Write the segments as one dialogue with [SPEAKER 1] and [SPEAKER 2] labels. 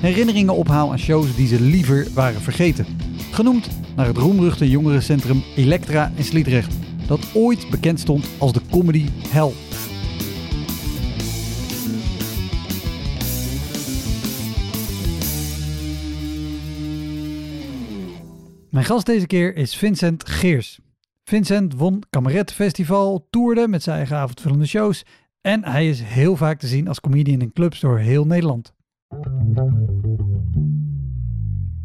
[SPEAKER 1] herinneringen ophaal aan shows die ze liever waren vergeten. Genoemd naar het roemruchte jongerencentrum Elektra in Sliedrecht, dat ooit bekend stond als de comedy hell. Mijn gast deze keer is Vincent Geers. Vincent won Kameret Festival, toerde met zijn eigen avondvullende shows en hij is heel vaak te zien als comedian in clubs door heel Nederland.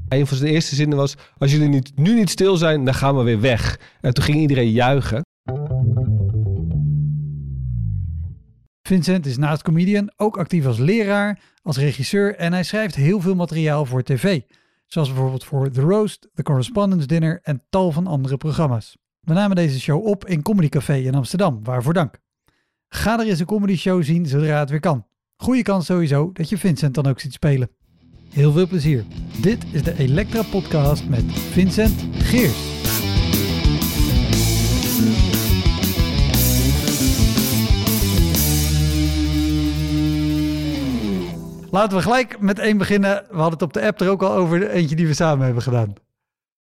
[SPEAKER 2] Een van zijn eerste zinnen was: Als jullie nu niet stil zijn, dan gaan we weer weg. En toen ging iedereen juichen.
[SPEAKER 1] Vincent is naast comedian ook actief als leraar, als regisseur en hij schrijft heel veel materiaal voor tv. Zoals bijvoorbeeld voor The Roast, The Correspondence Dinner en tal van andere programma's. We namen deze show op in Comedy Café in Amsterdam, waarvoor dank. Ga er eens een comedy show zien zodra het weer kan. Goeie kans sowieso dat je Vincent dan ook ziet spelen. Heel veel plezier. Dit is de Elektra Podcast met Vincent Geers. Laten we gelijk met één beginnen. We hadden het op de app er ook al over eentje die we samen hebben gedaan.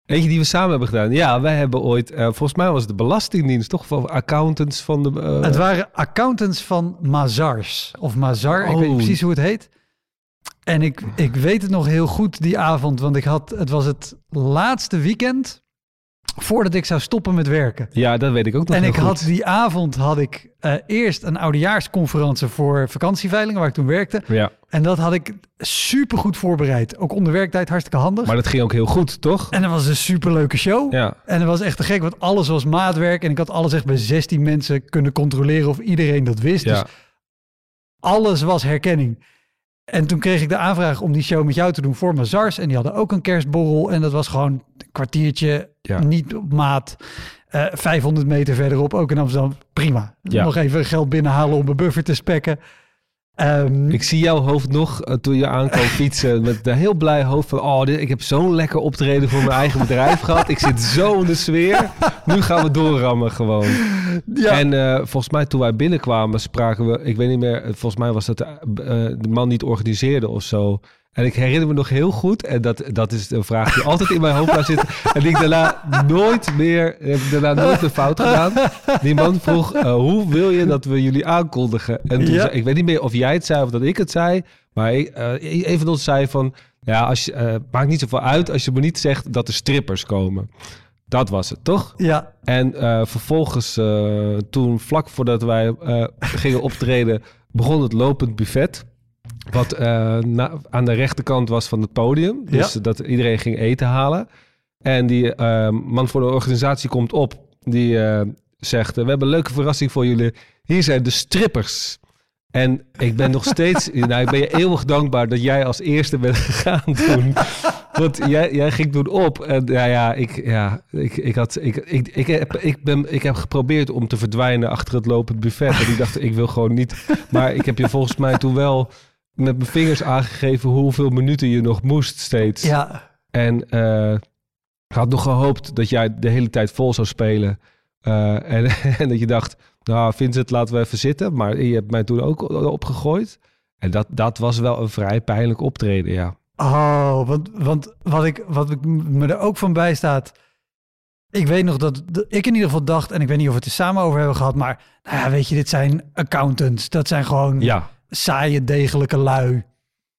[SPEAKER 2] Eentje die we samen hebben gedaan. Ja, wij hebben ooit, uh, volgens mij was het de Belastingdienst, toch? Voor accountants van de. Uh...
[SPEAKER 1] Het waren accountants van Mazars. Of Mazar, oh. ik weet niet
[SPEAKER 2] Oh.
[SPEAKER 1] precies hoe het heet. En ik, ik weet het nog heel goed die avond, want ik had, het was het laatste weekend voordat ik zou stoppen met werken.
[SPEAKER 2] Ja, dat weet ik ook nog
[SPEAKER 1] En ik
[SPEAKER 2] goed.
[SPEAKER 1] had die avond had ik eh, eerst een oudejaarsconferentie voor vakantieveilingen waar ik toen werkte.
[SPEAKER 2] Ja,
[SPEAKER 1] En dat had ik super goed voorbereid. Ook onder werktijd hartstikke handig.
[SPEAKER 2] maar dat ging ook heel goed, toch?
[SPEAKER 1] En dat was een superleuke show.
[SPEAKER 2] Ja.
[SPEAKER 1] En het was echt te gek, want alles was maatwerk. En ik had alles echt bij 16 mensen kunnen controleren of iedereen dat wist. Dus alles was herkenning. En toen kreeg ik de aanvraag om die show met jou te doen voor Mazars. En die hadden ook een kerstborrel. En dat was gewoon een kwartiertje,
[SPEAKER 2] Ja.
[SPEAKER 1] niet op maat. Eh 500 meter verderop, ook in Amsterdam. Prima.
[SPEAKER 2] Ja.
[SPEAKER 1] Nog even geld binnenhalen om een buffer te spekken. Ehm,
[SPEAKER 2] Ik zie jouw hoofd nog eh, toen je aankwam fietsen met een heel blij hoofd van... oh, dit, ik heb zo'n lekker optreden voor mijn eigen bedrijf gehad. Ik zit zo in de sfeer. Nu gaan we doorrammen gewoon.
[SPEAKER 1] ja.
[SPEAKER 2] En eh, volgens mij toen wij binnenkwamen spraken we... Ik weet niet meer, volgens mij was dat de, eh, de man die het organiseerde of zo. En ik herinner me nog heel goed, en dat, dat is een vraag die altijd in mijn hoofd blijft zitten. En die ik daarna nooit meer, heb ik daarna nooit meer fout gedaan. Die man vroeg, eh, hoe wil je dat we jullie aankondigen? En toen
[SPEAKER 1] Ja.
[SPEAKER 2] zei, ik weet niet meer of jij het zei of dat ik het zei. Maar eh, een van ons zei van, ja, als je, eh, maakt niet zoveel uit als je me niet zegt dat er strippers komen. Dat was het, toch?
[SPEAKER 1] ja,
[SPEAKER 2] En vervolgens, toen vlak voordat wij gingen optreden, begon het lopend buffet. Wat eh, na- aan de rechterkant was van het podium. Dus
[SPEAKER 1] Ja.
[SPEAKER 2] dat iedereen ging eten halen. En die eh, man voor de organisatie komt op. Die eh, zegt, we hebben een leuke verrassing voor jullie. Hier zijn de strippers. En ik ben nog steeds, nou, ik ben je eeuwig dankbaar dat jij als eerste bent gegaan toen. Want jij, jij ging toen op. En ja, ja, ik, ja, ik, ik, had, ik, ik, ik, heb, ik, ben, ik heb geprobeerd om te verdwijnen achter het lopend buffet. En ik dacht, ik wil gewoon niet. Maar ik heb je volgens mij toen wel met mijn vingers aangegeven hoeveel minuten je nog moest steeds.
[SPEAKER 1] ja.
[SPEAKER 2] En eh, ik had nog gehoopt dat jij de hele tijd vol zou spelen. Eh, en, en dat je dacht, nou Vincent, laten we even zitten. Maar je hebt mij toen ook opgegooid. En dat, dat was wel een vrij pijnlijk optreden, ja.
[SPEAKER 1] Oh, want, want wat, ik, wat ik me er ook van bij staat. Ik weet nog dat, dat ik in ieder geval dacht, en ik weet niet of we het er samen over hebben gehad, maar nou ja, weet je, dit zijn accountants. Dat zijn gewoon
[SPEAKER 2] Ja,
[SPEAKER 1] saaie, degelijke lui.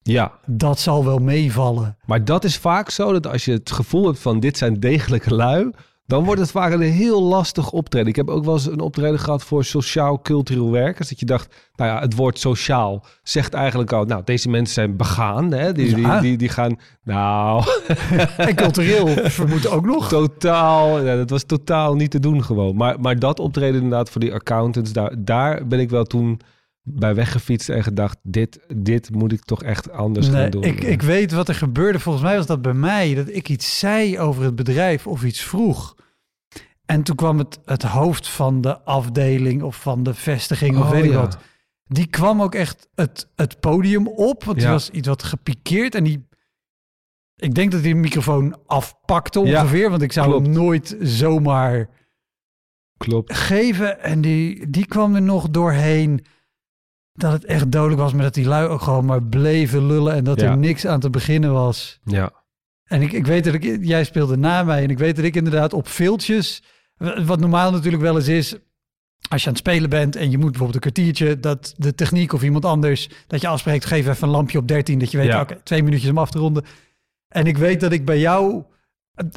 [SPEAKER 2] ja.
[SPEAKER 1] Dat zal wel meevallen.
[SPEAKER 2] Maar dat is vaak zo dat als je het gevoel hebt van dit zijn degelijke lui, dan wordt het vaak een heel lastig optreden. Ik heb ook wel eens een optreden gehad voor sociaal-cultureel werkers. Dat je dacht, nou ja, het woord sociaal zegt eigenlijk al... nou, deze mensen zijn begaan, hè? Die,
[SPEAKER 1] Ja.
[SPEAKER 2] die, die, die gaan... Nou,
[SPEAKER 1] En cultureel vermoed ook nog.
[SPEAKER 2] totaal... Ja, dat was totaal niet te doen gewoon. Maar, maar dat optreden inderdaad voor die accountants... daar, daar ben ik wel toen bij weggefietst en gedacht... dit, dit moet ik toch echt anders gaan doen.
[SPEAKER 1] ik, ik weet wat er gebeurde. Volgens mij was dat bij mij. Dat ik iets zei over het bedrijf of iets vroeg. En toen kwam het, het hoofd van de afdeling of van de vestiging of
[SPEAKER 2] Oh,
[SPEAKER 1] weet ik
[SPEAKER 2] ja.
[SPEAKER 1] wat. Die kwam ook echt het, het podium op. Want die
[SPEAKER 2] Ja.
[SPEAKER 1] was iets wat gepikeerd. En die... Ik denk dat hij de microfoon afpakte
[SPEAKER 2] Ja,
[SPEAKER 1] ongeveer. want ik zou
[SPEAKER 2] klopt.
[SPEAKER 1] hem nooit zomaar
[SPEAKER 2] Klopt.
[SPEAKER 1] geven. En die, die kwam er nog doorheen dat het echt dodelijk was. Maar dat die lui ook gewoon maar bleven lullen. En dat
[SPEAKER 2] Ja.
[SPEAKER 1] er niks aan te beginnen was.
[SPEAKER 2] Ja.
[SPEAKER 1] En ik, ik weet dat ik, jij speelde na mij. En ik weet dat ik inderdaad op veeltjes, wat normaal natuurlijk wel eens is, als je aan het spelen bent en je moet bijvoorbeeld een kwartiertje, dat de techniek of iemand anders, dat je afspreekt, geef even een lampje op 13, dat je weet,
[SPEAKER 2] Ja.
[SPEAKER 1] oké, twee minuutjes om af te ronden. En ik weet dat ik bij jou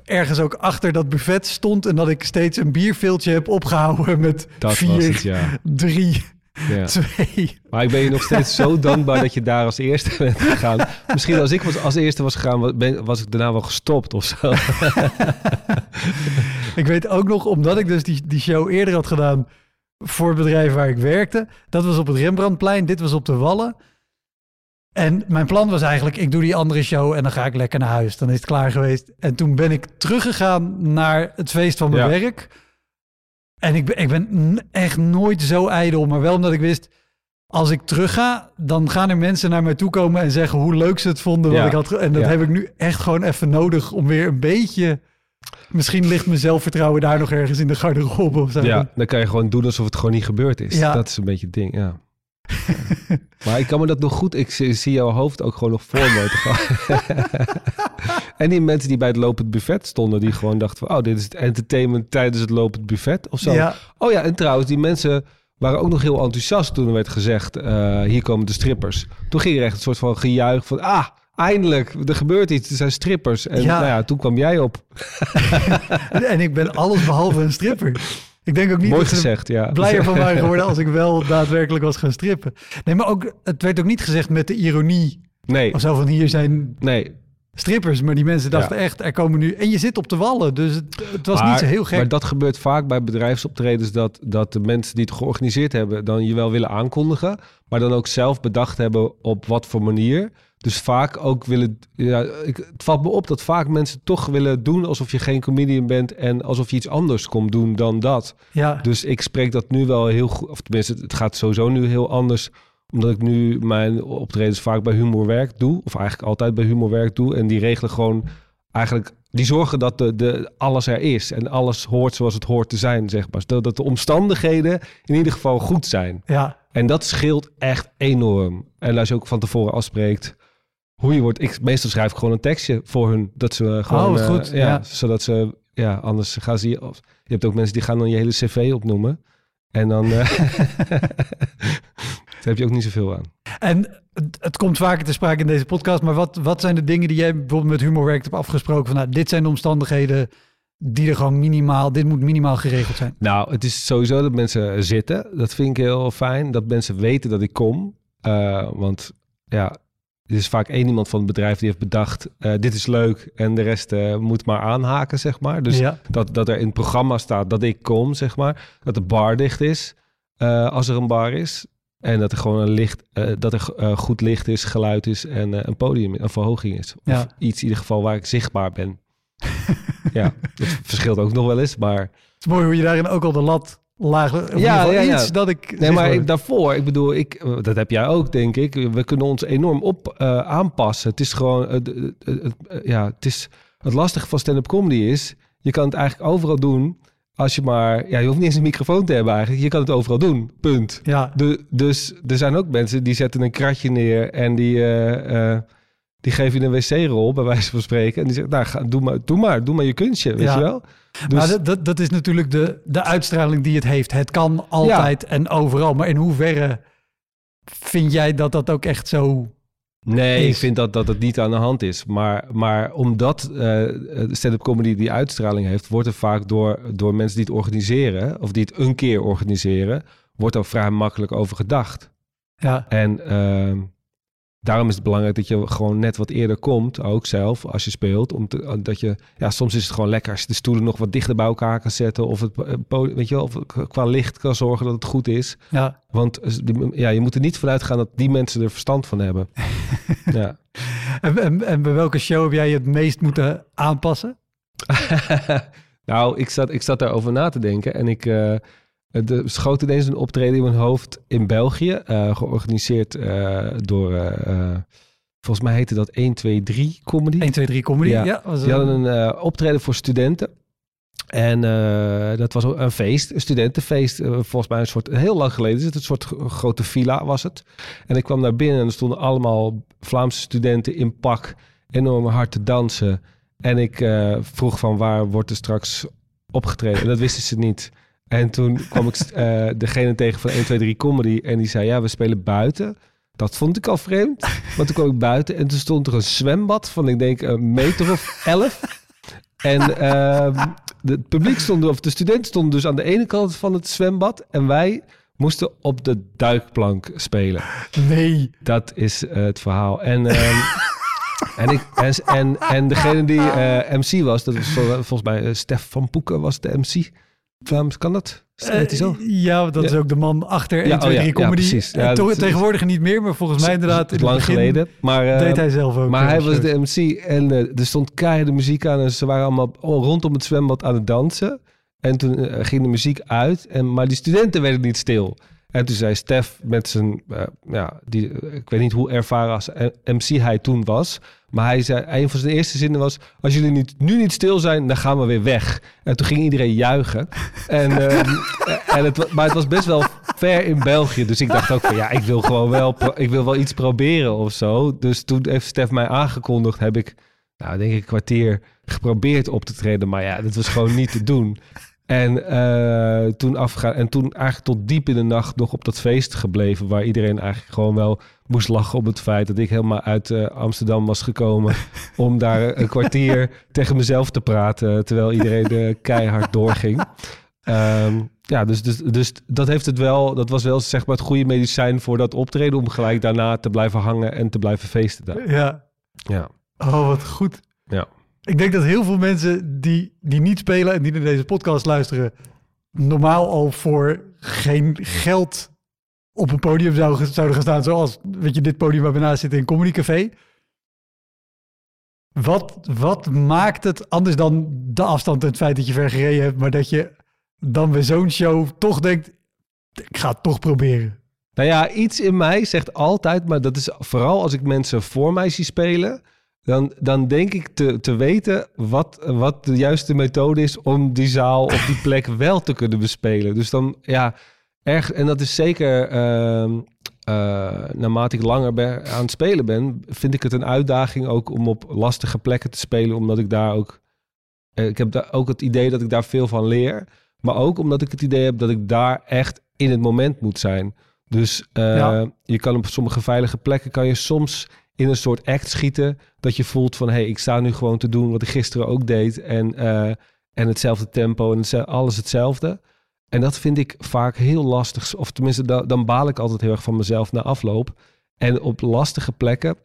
[SPEAKER 1] ergens ook achter dat buffet stond en dat ik steeds een bierveeltje heb opgehouden met
[SPEAKER 2] Dat
[SPEAKER 1] vier,
[SPEAKER 2] het, ja.
[SPEAKER 1] drie,
[SPEAKER 2] ja.
[SPEAKER 1] twee.
[SPEAKER 2] Maar ik ben je nog steeds zo dankbaar dat je daar als eerste bent gegaan. Misschien als ik was, als eerste was gegaan, ben, was ik daarna wel gestopt of zo.
[SPEAKER 1] Ik weet ook nog, omdat ik dus die, die show eerder had gedaan voor het bedrijf waar ik werkte. Dat was op het Rembrandtplein, dit was op de Wallen. En mijn plan was eigenlijk, ik doe die andere show en dan ga ik lekker naar huis. Dan is het klaar geweest. En toen ben ik teruggegaan naar het feest van mijn
[SPEAKER 2] Ja.
[SPEAKER 1] werk. En ik ben, ik ben echt nooit zo ijdel, maar wel omdat ik wist... Als ik terug ga, dan gaan er mensen naar mij toe komen en zeggen hoe leuk ze het vonden. Wat
[SPEAKER 2] Ja.
[SPEAKER 1] ik had, en dat
[SPEAKER 2] Ja.
[SPEAKER 1] heb ik nu echt gewoon even nodig om weer een beetje... Misschien ligt mijn zelfvertrouwen daar nog ergens in de garderobe of zo.
[SPEAKER 2] Ja, dan kan je gewoon doen alsof het gewoon niet gebeurd is.
[SPEAKER 1] Ja.
[SPEAKER 2] Dat is een beetje het ding, ja. maar ik kan me dat nog goed... Ik zie, zie jouw hoofd ook gewoon nog voor me. en die mensen die bij het lopend buffet stonden... die gewoon dachten van... oh, dit is het entertainment tijdens het lopend buffet of zo.
[SPEAKER 1] Ja.
[SPEAKER 2] Oh ja, en trouwens, die mensen waren ook nog heel enthousiast toen er werd gezegd... eh, hier komen de strippers. Toen ging er echt een soort van gejuich van... ah, eindelijk, er gebeurt iets, er zijn strippers. En
[SPEAKER 1] Ja.
[SPEAKER 2] nou ja, toen kwam jij op.
[SPEAKER 1] En ik ben alles behalve een stripper. Ik denk ook niet
[SPEAKER 2] Mooi
[SPEAKER 1] dat
[SPEAKER 2] gezegd, ja.
[SPEAKER 1] blijer van waren geworden als ik wel daadwerkelijk was gaan strippen. Nee, maar ook, het werd ook niet gezegd met de ironie
[SPEAKER 2] Nee,
[SPEAKER 1] of zo van hier zijn
[SPEAKER 2] nee.
[SPEAKER 1] strippers. Maar die mensen dachten
[SPEAKER 2] Ja.
[SPEAKER 1] echt, er komen nu... En je zit op de wallen, dus het, het was
[SPEAKER 2] Maar-
[SPEAKER 1] niet zo heel gek.
[SPEAKER 2] Maar dat gebeurt vaak bij bedrijfsoptredens dat, dat de mensen die het georganiseerd hebben dan je wel willen aankondigen, maar dan ook zelf bedacht hebben op wat voor manier. Dus vaak ook willen. Ja, ik, het valt me op dat vaak mensen toch willen doen alsof je geen comedian bent en alsof je iets anders komt doen dan dat.
[SPEAKER 1] ja,
[SPEAKER 2] Dus ik spreek dat nu wel heel goed. Of tenminste, het gaat sowieso nu heel anders. Omdat ik nu mijn optredens vaak bij Humorwerk doe. Of eigenlijk altijd bij Humorwerk doe. En die regelen gewoon eigenlijk... Die zorgen dat de, de, alles er is. En alles hoort zoals het hoort te zijn, zeg maar. Zodat de omstandigheden in ieder geval goed zijn.
[SPEAKER 1] ja,
[SPEAKER 2] En dat scheelt echt enorm. En als je ook van tevoren afspreekt hoe je wordt... Ik, meestal schrijf ik gewoon een tekstje voor hun. Dat ze gewoon...
[SPEAKER 1] Oh, wat
[SPEAKER 2] eh,
[SPEAKER 1] goed,
[SPEAKER 2] ja,
[SPEAKER 1] ja.
[SPEAKER 2] Zodat ze... Ja, anders gaan ze... je- Of, je hebt ook mensen die gaan dan je hele cv opnoemen. En dan... eh, daar heb je ook niet zoveel aan.
[SPEAKER 1] En het, komt vaker te sprake in deze podcast. Maar wat, wat zijn de dingen die jij bijvoorbeeld met Humorwerk hebt afgesproken? Van, nou, dit zijn de omstandigheden die er gewoon minimaal... Dit moet minimaal geregeld zijn.
[SPEAKER 2] Nou, het is sowieso dat mensen zitten. Dat vind ik heel fijn. Dat mensen weten dat ik kom. Eh, want ja, er is vaak één iemand van het bedrijf die heeft bedacht... eh, dit is leuk en de rest eh, moet maar aanhaken, zeg maar. Dus
[SPEAKER 1] ja.
[SPEAKER 2] dat, dat er in het programma staat dat ik kom, zeg maar. Dat de bar dicht is, eh, als er een bar is. En dat er gewoon een licht, dat er goed licht is, geluid is en een podium, een verhoging is. Of
[SPEAKER 1] Ja.
[SPEAKER 2] iets in ieder geval waar ik zichtbaar ben. ja, dat verschilt ook nog wel eens, maar...
[SPEAKER 1] Het is mooi hoe je daarin ook al de lat ieder
[SPEAKER 2] Ja,
[SPEAKER 1] geval
[SPEAKER 2] ja, ja.
[SPEAKER 1] iets dat ik...
[SPEAKER 2] Nee, maar ik, daarvoor, ik bedoel, ik, dat heb jij ook, denk ik. We kunnen ons enorm op eh, aanpassen. Het is gewoon, eh, ja, het is het lastige van stand-up comedy is, je kan het eigenlijk overal doen. Als je maar, ja, je hoeft niet eens een microfoon te hebben eigenlijk. Je kan het overal doen, punt.
[SPEAKER 1] Ja,
[SPEAKER 2] De, dus er zijn ook mensen die zetten een kratje neer en die, eh, die geven je een wc-rol, bij wijze van spreken. En die zeggen, nou, ga, doe, maar, doe maar, doe maar je kunstje, weet
[SPEAKER 1] Ja.
[SPEAKER 2] je wel? Dus,
[SPEAKER 1] maar dat, dat, dat is natuurlijk de, de uitstraling die het heeft. Het kan altijd en overal. Maar in hoeverre vind jij dat dat ook echt zo
[SPEAKER 2] Nee, ik vind dat, dat het niet aan de hand is. Maar, maar omdat de stand-up comedy die uitstraling heeft, wordt er vaak door, door mensen die het organiseren, of die het een keer organiseren, wordt er vrij makkelijk over gedacht.
[SPEAKER 1] Ja,
[SPEAKER 2] En ehm, daarom is het belangrijk dat je gewoon net wat eerder komt, ook zelf, als je speelt. Om te, dat je, ja, soms is het gewoon lekker als je de stoelen nog wat dichter bij elkaar kan zetten. Of het eh, weet je wel, of qua licht kan zorgen dat het goed is.
[SPEAKER 1] ja.
[SPEAKER 2] Want eh, ja, je moet er niet vanuit gaan dat die mensen er verstand van hebben. ja.
[SPEAKER 1] En, en, en bij welke show heb jij je het meest moeten aanpassen?
[SPEAKER 2] nou, ik zat, ik zat daarover na te denken en ik uh, er schoot ineens een optreden in mijn hoofd in België, uh, georganiseerd uh, door, uh, volgens mij heette dat 1, 2, 3 Comedy.
[SPEAKER 1] 1, 2, 3 Comedy, ja. ja
[SPEAKER 2] was Die hadden een optreden voor studenten. En dat was een feest, een studentenfeest. Volgens mij een soort, heel lang geleden is het, een soort grote villa was het. En ik kwam daar binnen en er stonden allemaal Vlaamse studenten in pak, enorm hard te dansen. En ik vroeg van waar wordt er straks opgetreden? En dat wisten ze niet. En toen kwam ik uh, degene tegen van 1, 2, 3 Comedy en die zei ja, we spelen buiten. Dat vond ik al vreemd. Maar toen kwam ik buiten en toen stond er een zwembad van ik denk een meter of elf. En uh, het publiek stond, of de studenten stonden dus aan de ene kant van het zwembad. En wij moesten op de duikplank spelen.
[SPEAKER 1] Nee.
[SPEAKER 2] Dat is uh, het verhaal. En, um, en, ik, en, en, en degene die uh, MC was, dat was volgens mij uh, Stef van Poeken was de MC. Vlaams, kan dat?
[SPEAKER 1] Zo? Ja, dat ja. is ook de man achter 1, 2, 3 Comedy.
[SPEAKER 2] Ja, precies.
[SPEAKER 1] Ja, to- tegenwoordig niet meer, maar volgens mij inderdaad in
[SPEAKER 2] lang
[SPEAKER 1] het begin
[SPEAKER 2] geleden. Maar, uh,
[SPEAKER 1] deed hij zelf ook.
[SPEAKER 2] Maar hij was de MC en uh, er stond keiharde muziek aan en ze waren allemaal rondom het zwembad aan het dansen. En toen ging de muziek uit, en, maar die studenten werden niet stil. En toen zei Stef met zijn, uh, ja, die, ik weet niet hoe ervaren als MC hij toen was. Maar hij zei, een van zijn eerste zinnen was, als jullie niet, nu niet stil zijn, dan gaan we weer weg. En toen ging iedereen juichen. En, uh, en het, maar het was best wel ver in België. Dus ik dacht ook van, ja, ik wil gewoon wel, ik wil wel iets proberen of zo. Dus toen heeft Stef mij aangekondigd, heb ik, nou denk ik een kwartier geprobeerd op te treden. Maar ja, dat was gewoon niet te doen. En uh, toen afgegaan. En toen eigenlijk tot diep in de nacht nog op dat feest gebleven. Waar iedereen eigenlijk gewoon wel moest lachen op het feit dat ik helemaal uit uh, Amsterdam was gekomen. om daar een kwartier tegen mezelf te praten. Terwijl iedereen uh, keihard doorging. Um, ja, dus, dus, dus dat heeft het wel. Dat was wel zeg maar het goede medicijn voor dat optreden. Om gelijk daarna te blijven hangen en te blijven feesten. Daar.
[SPEAKER 1] Ja.
[SPEAKER 2] Ja.
[SPEAKER 1] Oh, wat goed.
[SPEAKER 2] Ja.
[SPEAKER 1] Ik denk dat heel veel mensen die, die niet spelen en die naar deze podcast luisteren, normaal al voor geen geld op een podium zou, zouden gaan staan. Zoals weet je, dit podium waar we naast zitten in Comedy Café. Wat, wat maakt het anders dan de afstand en het feit dat je ver gereden hebt, maar dat je dan bij zo'n show toch denkt, ik ga het toch proberen?
[SPEAKER 2] Nou ja, iets in mij zegt altijd, maar dat is vooral als ik mensen voor mij zie spelen, dan, dan denk ik te, te weten wat, wat de juiste methode is om die zaal op die plek wel te kunnen bespelen. Dus dan, ja, erg. En dat is zeker uh, uh, naarmate ik langer ben, aan het spelen ben, vind ik het een uitdaging ook om op lastige plekken te spelen, omdat ik daar ook. Uh, ik heb daar ook het idee dat ik daar veel van leer. Maar ook omdat ik het idee heb dat ik daar echt in het moment moet zijn. Dus ja. je kan op sommige veilige plekken kan je soms in een soort act schieten. Dat je voelt van, hé, hey, ik sta nu gewoon te doen wat ik gisteren ook deed. En, uh, en hetzelfde tempo en alles hetzelfde. En dat vind ik vaak heel lastig. Of tenminste, dan baal ik altijd heel erg van mezelf na afloop. En op lastige plekken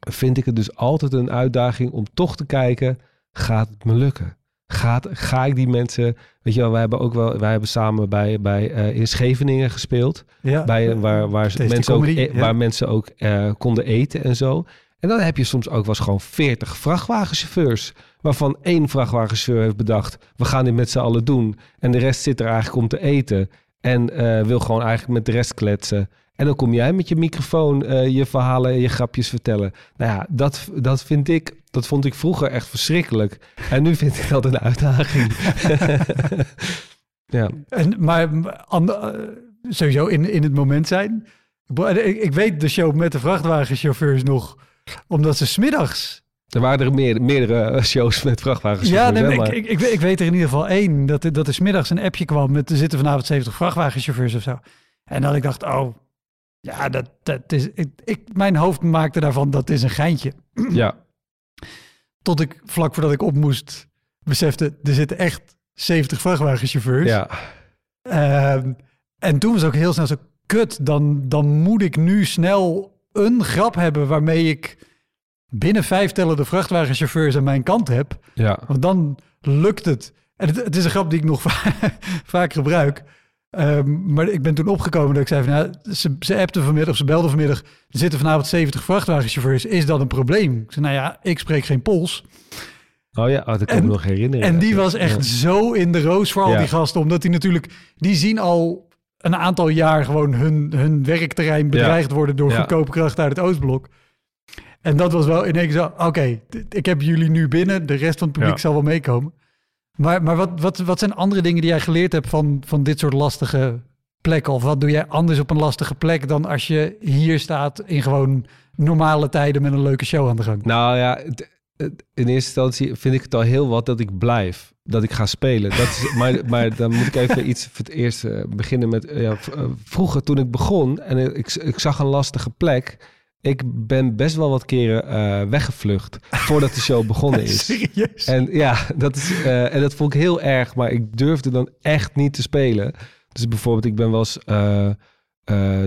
[SPEAKER 2] vind ik het dus altijd een uitdaging om toch te kijken, gaat het me lukken? Gaat, ga ik die mensen, weet je wel, wij hebben ook wel, wij hebben samen bij, bij uh, in Scheveningen gespeeld,
[SPEAKER 1] ja,
[SPEAKER 2] bij, waar, waar, mensen ook, ja. waar mensen ook uh, konden eten en zo. En dan heb je soms ook wel eens gewoon 40 vrachtwagenchauffeurs, waarvan één vrachtwagenchauffeur heeft bedacht, we gaan dit met z'n allen doen. En de rest zit er eigenlijk om te eten en uh, wil gewoon eigenlijk met de rest kletsen. En dan kom jij met je microfoon uh, je verhalen en je grapjes vertellen. Nou ja, dat, dat vind ik, dat vond ik vroeger echt verschrikkelijk. En nu vind ik dat een uitdaging. ja.
[SPEAKER 1] En, maar uh, sowieso in, in het moment zijn. Ik, ik weet de show met de vrachtwagenchauffeurs nog, omdat ze smiddags
[SPEAKER 2] er waren er meer, meerdere shows met vrachtwagens.
[SPEAKER 1] Ja, nee, maar... ik, ik, ik, weet er in ieder geval één. Dat, dat er smiddags een appje kwam met er zitten vanavond 70 vrachtwagenchauffeurs of zo. En dat ik dacht, oh, Ja, dat, dat is, ik, ik, mijn hoofd maakte daarvan dat is een geintje.
[SPEAKER 2] Ja,
[SPEAKER 1] Tot ik vlak voordat ik op moest besefte, er zitten echt 70 vrachtwagenchauffeurs.
[SPEAKER 2] ja.
[SPEAKER 1] Ehm, en toen was ook heel snel zo, kut, dan, dan moet ik nu snel een grap hebben waarmee ik binnen vijf tellen de vrachtwagenchauffeurs aan mijn kant heb.
[SPEAKER 2] ja.
[SPEAKER 1] Want dan lukt het. En het, het is een grap die ik nog va- vaak gebruik. Ehm, maar ik ben toen opgekomen dat ik zei van, nou, ze, ze appte vanmiddag, of ze belde vanmiddag, er zitten vanavond 70 vrachtwagenchauffeurs. Is dat een probleem? Ik zei, nou ja, ik spreek geen Pools.
[SPEAKER 2] Oh ja, oh, dat kan ik
[SPEAKER 1] En-
[SPEAKER 2] me nog herinneren.
[SPEAKER 1] En die was echt zo in de roos voor al
[SPEAKER 2] Ja.
[SPEAKER 1] die gasten. Omdat die natuurlijk, die zien al een aantal jaar gewoon hun, hun werkterrein bedreigd worden door goedkope krachten uit het Oostblok. En dat was wel in één keer zo, oké, ik heb jullie nu binnen. De rest van het publiek zal wel meekomen. Maar, maar wat, wat, wat zijn andere dingen die jij geleerd hebt van, van dit soort lastige plekken? Of wat doe jij anders op een lastige plek dan als je hier staat in gewoon normale tijden met een leuke show aan de gang?
[SPEAKER 2] Nou ja, in eerste instantie vind ik het al heel wat dat ik blijf. Dat ik ga spelen. Dat is, maar, maar dan moet ik even iets voor het eerst eh, beginnen met... ja, eh, vroeger toen ik begon en ik, ik zag een lastige plek... Ik ben best wel wat keren eh, weggevlucht voordat de show begonnen is.
[SPEAKER 1] Serieus?
[SPEAKER 2] En ja, dat is, eh, en dat vond ik heel erg, maar ik durfde dan echt niet te spelen. Dus bijvoorbeeld, ik ben wel eens eh,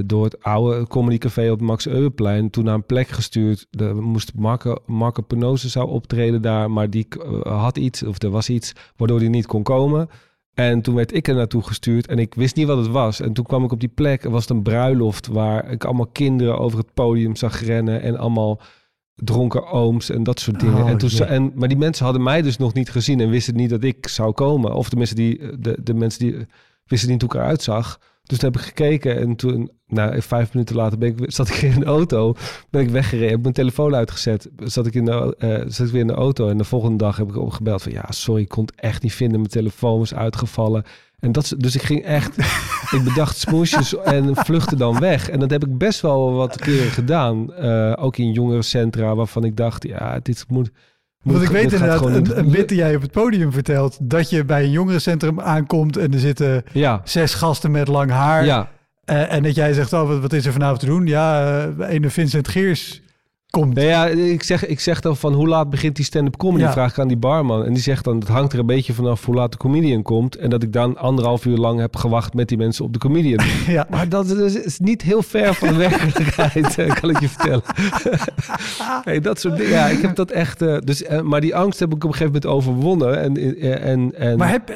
[SPEAKER 2] door het oude comedycafé op Max Euweplein toen naar een plek gestuurd. De moest Marco, Marco Penose zou optreden daar, maar die had iets, of er was iets, waardoor hij niet kon komen. En toen werd ik er naartoe gestuurd en ik wist niet wat het was. En toen kwam ik op die plek, er was het een bruiloft waar ik allemaal kinderen over het podium zag rennen en allemaal dronken ooms en dat soort dingen.
[SPEAKER 1] Oh,
[SPEAKER 2] en toen, en, maar die mensen hadden mij dus nog niet gezien en wisten niet dat ik zou komen. Of tenminste, die, de, de mensen die wisten niet hoe ik eruit zag. Dus toen heb ik gekeken en toen, nou, vijf minuten later ben ik, zat ik in een auto, ben ik weggereden, heb mijn telefoon uitgezet, zat ik, in de, eh, zat ik weer in de auto en de volgende dag heb ik opgebeld van, ja, sorry, ik kon het echt niet vinden, mijn telefoon was uitgevallen. En dat, dus ik ging echt, ik bedacht smoesjes en vluchtte dan weg. En dat heb ik best wel wat keren gedaan, eh, ook in jongerencentra, waarvan ik dacht, ja, dit moet...
[SPEAKER 1] Want ik weet inderdaad, een, bit die jij op het podium vertelt, dat je bij een jongerencentrum aankomt en er zitten
[SPEAKER 2] Ja,
[SPEAKER 1] zes gasten met lang haar.
[SPEAKER 2] ja.
[SPEAKER 1] Eh, en dat jij zegt, oh, wat, wat is er vanavond te doen? Ja, eh ene Vincent Geers komt.
[SPEAKER 2] Nee, ja, ik zeg, ik zeg dan van hoe laat begint die stand-up comedy?
[SPEAKER 1] Ja.
[SPEAKER 2] Vraag ik aan die barman. En die zegt dan, het hangt er een beetje vanaf hoe laat de comedian komt. En dat ik dan anderhalf uur lang heb gewacht met die mensen op de comedian.
[SPEAKER 1] Ja.
[SPEAKER 2] Maar dat is, is niet heel ver van de werkelijkheid, eh, kan ik je vertellen. hey, dat soort dingen. Ja, ik heb dat echt... eh, dus, eh, maar die angst heb ik op een gegeven moment overwonnen. En, en, en,
[SPEAKER 1] Maar heb,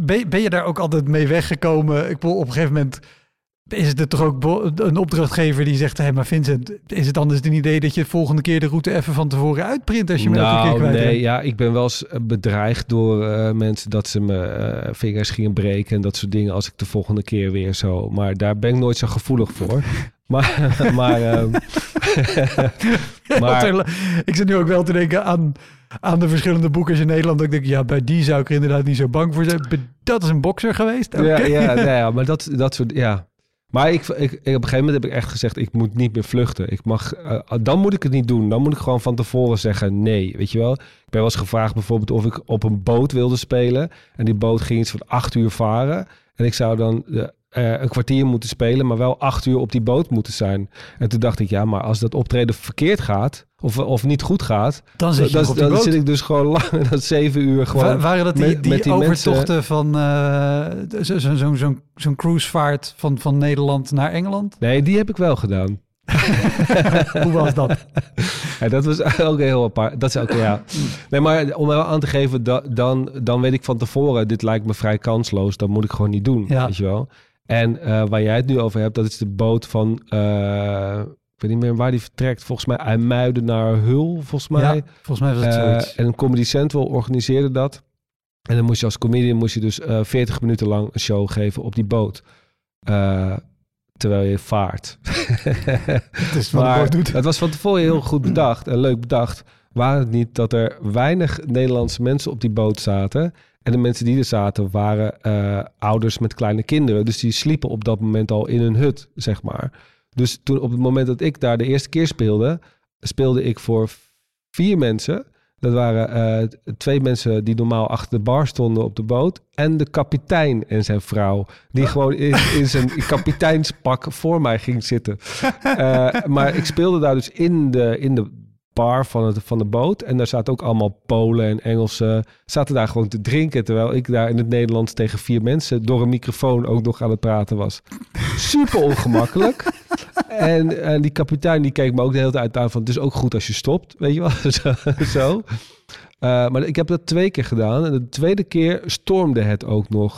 [SPEAKER 1] ben, ben je daar ook altijd mee weggekomen? Ik bedoel, op een gegeven moment is het er toch ook een opdrachtgever die zegt... hé, maar Vincent, is het anders een idee dat je de volgende keer de route even van tevoren uitprint... als je hem elke keer
[SPEAKER 2] nou,
[SPEAKER 1] kwijt
[SPEAKER 2] nee, ja, ik ben wel eens bedreigd door eh, mensen dat ze me eh, vingers gingen breken en dat soort dingen als ik de volgende keer weer zo. Maar daar ben ik nooit zo gevoelig voor. maar, maar, ehm, maar
[SPEAKER 1] ik zit nu ook wel te denken aan, aan de verschillende boekers in Nederland. Dat ik denk, ja, bij die zou ik er inderdaad niet zo bang voor zijn. Dat is een bokser geweest?
[SPEAKER 2] Ja, ja, nou ja, maar dat, dat soort, ja. Maar ik, ik, op een gegeven moment heb ik echt gezegd, ik moet niet meer vluchten. Ik mag, eh, dan moet ik het niet doen. Dan moet ik gewoon van tevoren zeggen nee, weet je wel. Ik ben wel eens gevraagd bijvoorbeeld of ik op een boot wilde spelen. En die boot ging iets van acht uur varen. En ik zou dan eh, eh, een kwartier moeten spelen, maar wel acht uur op die boot moeten zijn. En toen dacht ik, ja, maar als dat optreden verkeerd gaat, of, of niet goed gaat,
[SPEAKER 1] Dan zit je
[SPEAKER 2] dan, zit ik dus gewoon langer dan zeven uur gewoon.
[SPEAKER 1] Wa- waren dat die,
[SPEAKER 2] met-
[SPEAKER 1] die,
[SPEAKER 2] met die
[SPEAKER 1] overtochten van eh, zo- zo- zo'n zo'n zo'n cruisevaart van, van Nederland naar Engeland?
[SPEAKER 2] Nee, die heb ik wel gedaan.
[SPEAKER 1] Hoe was dat?
[SPEAKER 2] Ja, dat was ook heel apart. Dat is ook, ja. Nee, maar om wel aan te geven, da- dan, dan weet ik van tevoren, dit lijkt me vrij kansloos. Dat moet ik gewoon niet doen,
[SPEAKER 1] Ja.
[SPEAKER 2] weet je wel. En eh, waar jij het nu over hebt, dat is de boot van, eh, ik weet niet meer waar die vertrekt. Volgens mij IJmuiden naar Hul, volgens mij.
[SPEAKER 1] Ja, volgens mij was het
[SPEAKER 2] Eh,
[SPEAKER 1] zoiets.
[SPEAKER 2] en Comedy Central organiseerde dat. En dan moest je als comedian moest je dus eh 40 minuten lang een show geven op die boot. Eh, terwijl je vaart.
[SPEAKER 1] Het is wat
[SPEAKER 2] maar
[SPEAKER 1] doet.
[SPEAKER 2] het was van tevoren heel goed bedacht en leuk bedacht. Waar het niet dat er weinig Nederlandse mensen op die boot zaten. En de mensen die er zaten waren eh, ouders met kleine kinderen. Dus die sliepen op dat moment al in een hut, zeg maar. Dus toen op het moment dat ik daar de eerste keer speelde, speelde ik voor vier mensen. Dat waren eh, twee mensen die normaal achter de bar stonden op de boot. En de kapitein en zijn vrouw. Die gewoon in, in zijn kapiteinspak voor mij ging zitten. Eh, maar ik speelde daar dus in de, in de bar van, het, van de boot. En daar zaten ook allemaal Polen en Engelsen. Zaten daar gewoon te drinken. Terwijl ik daar in het Nederlands tegen vier mensen door een microfoon ook nog aan het praten was. Super ongemakkelijk. en, en die kapitein die keek me ook de hele tijd aan van... het is ook goed als je stopt, weet je wel. Zo. Uh, maar ik heb dat twee keer gedaan. En de tweede keer stormde het ook nog.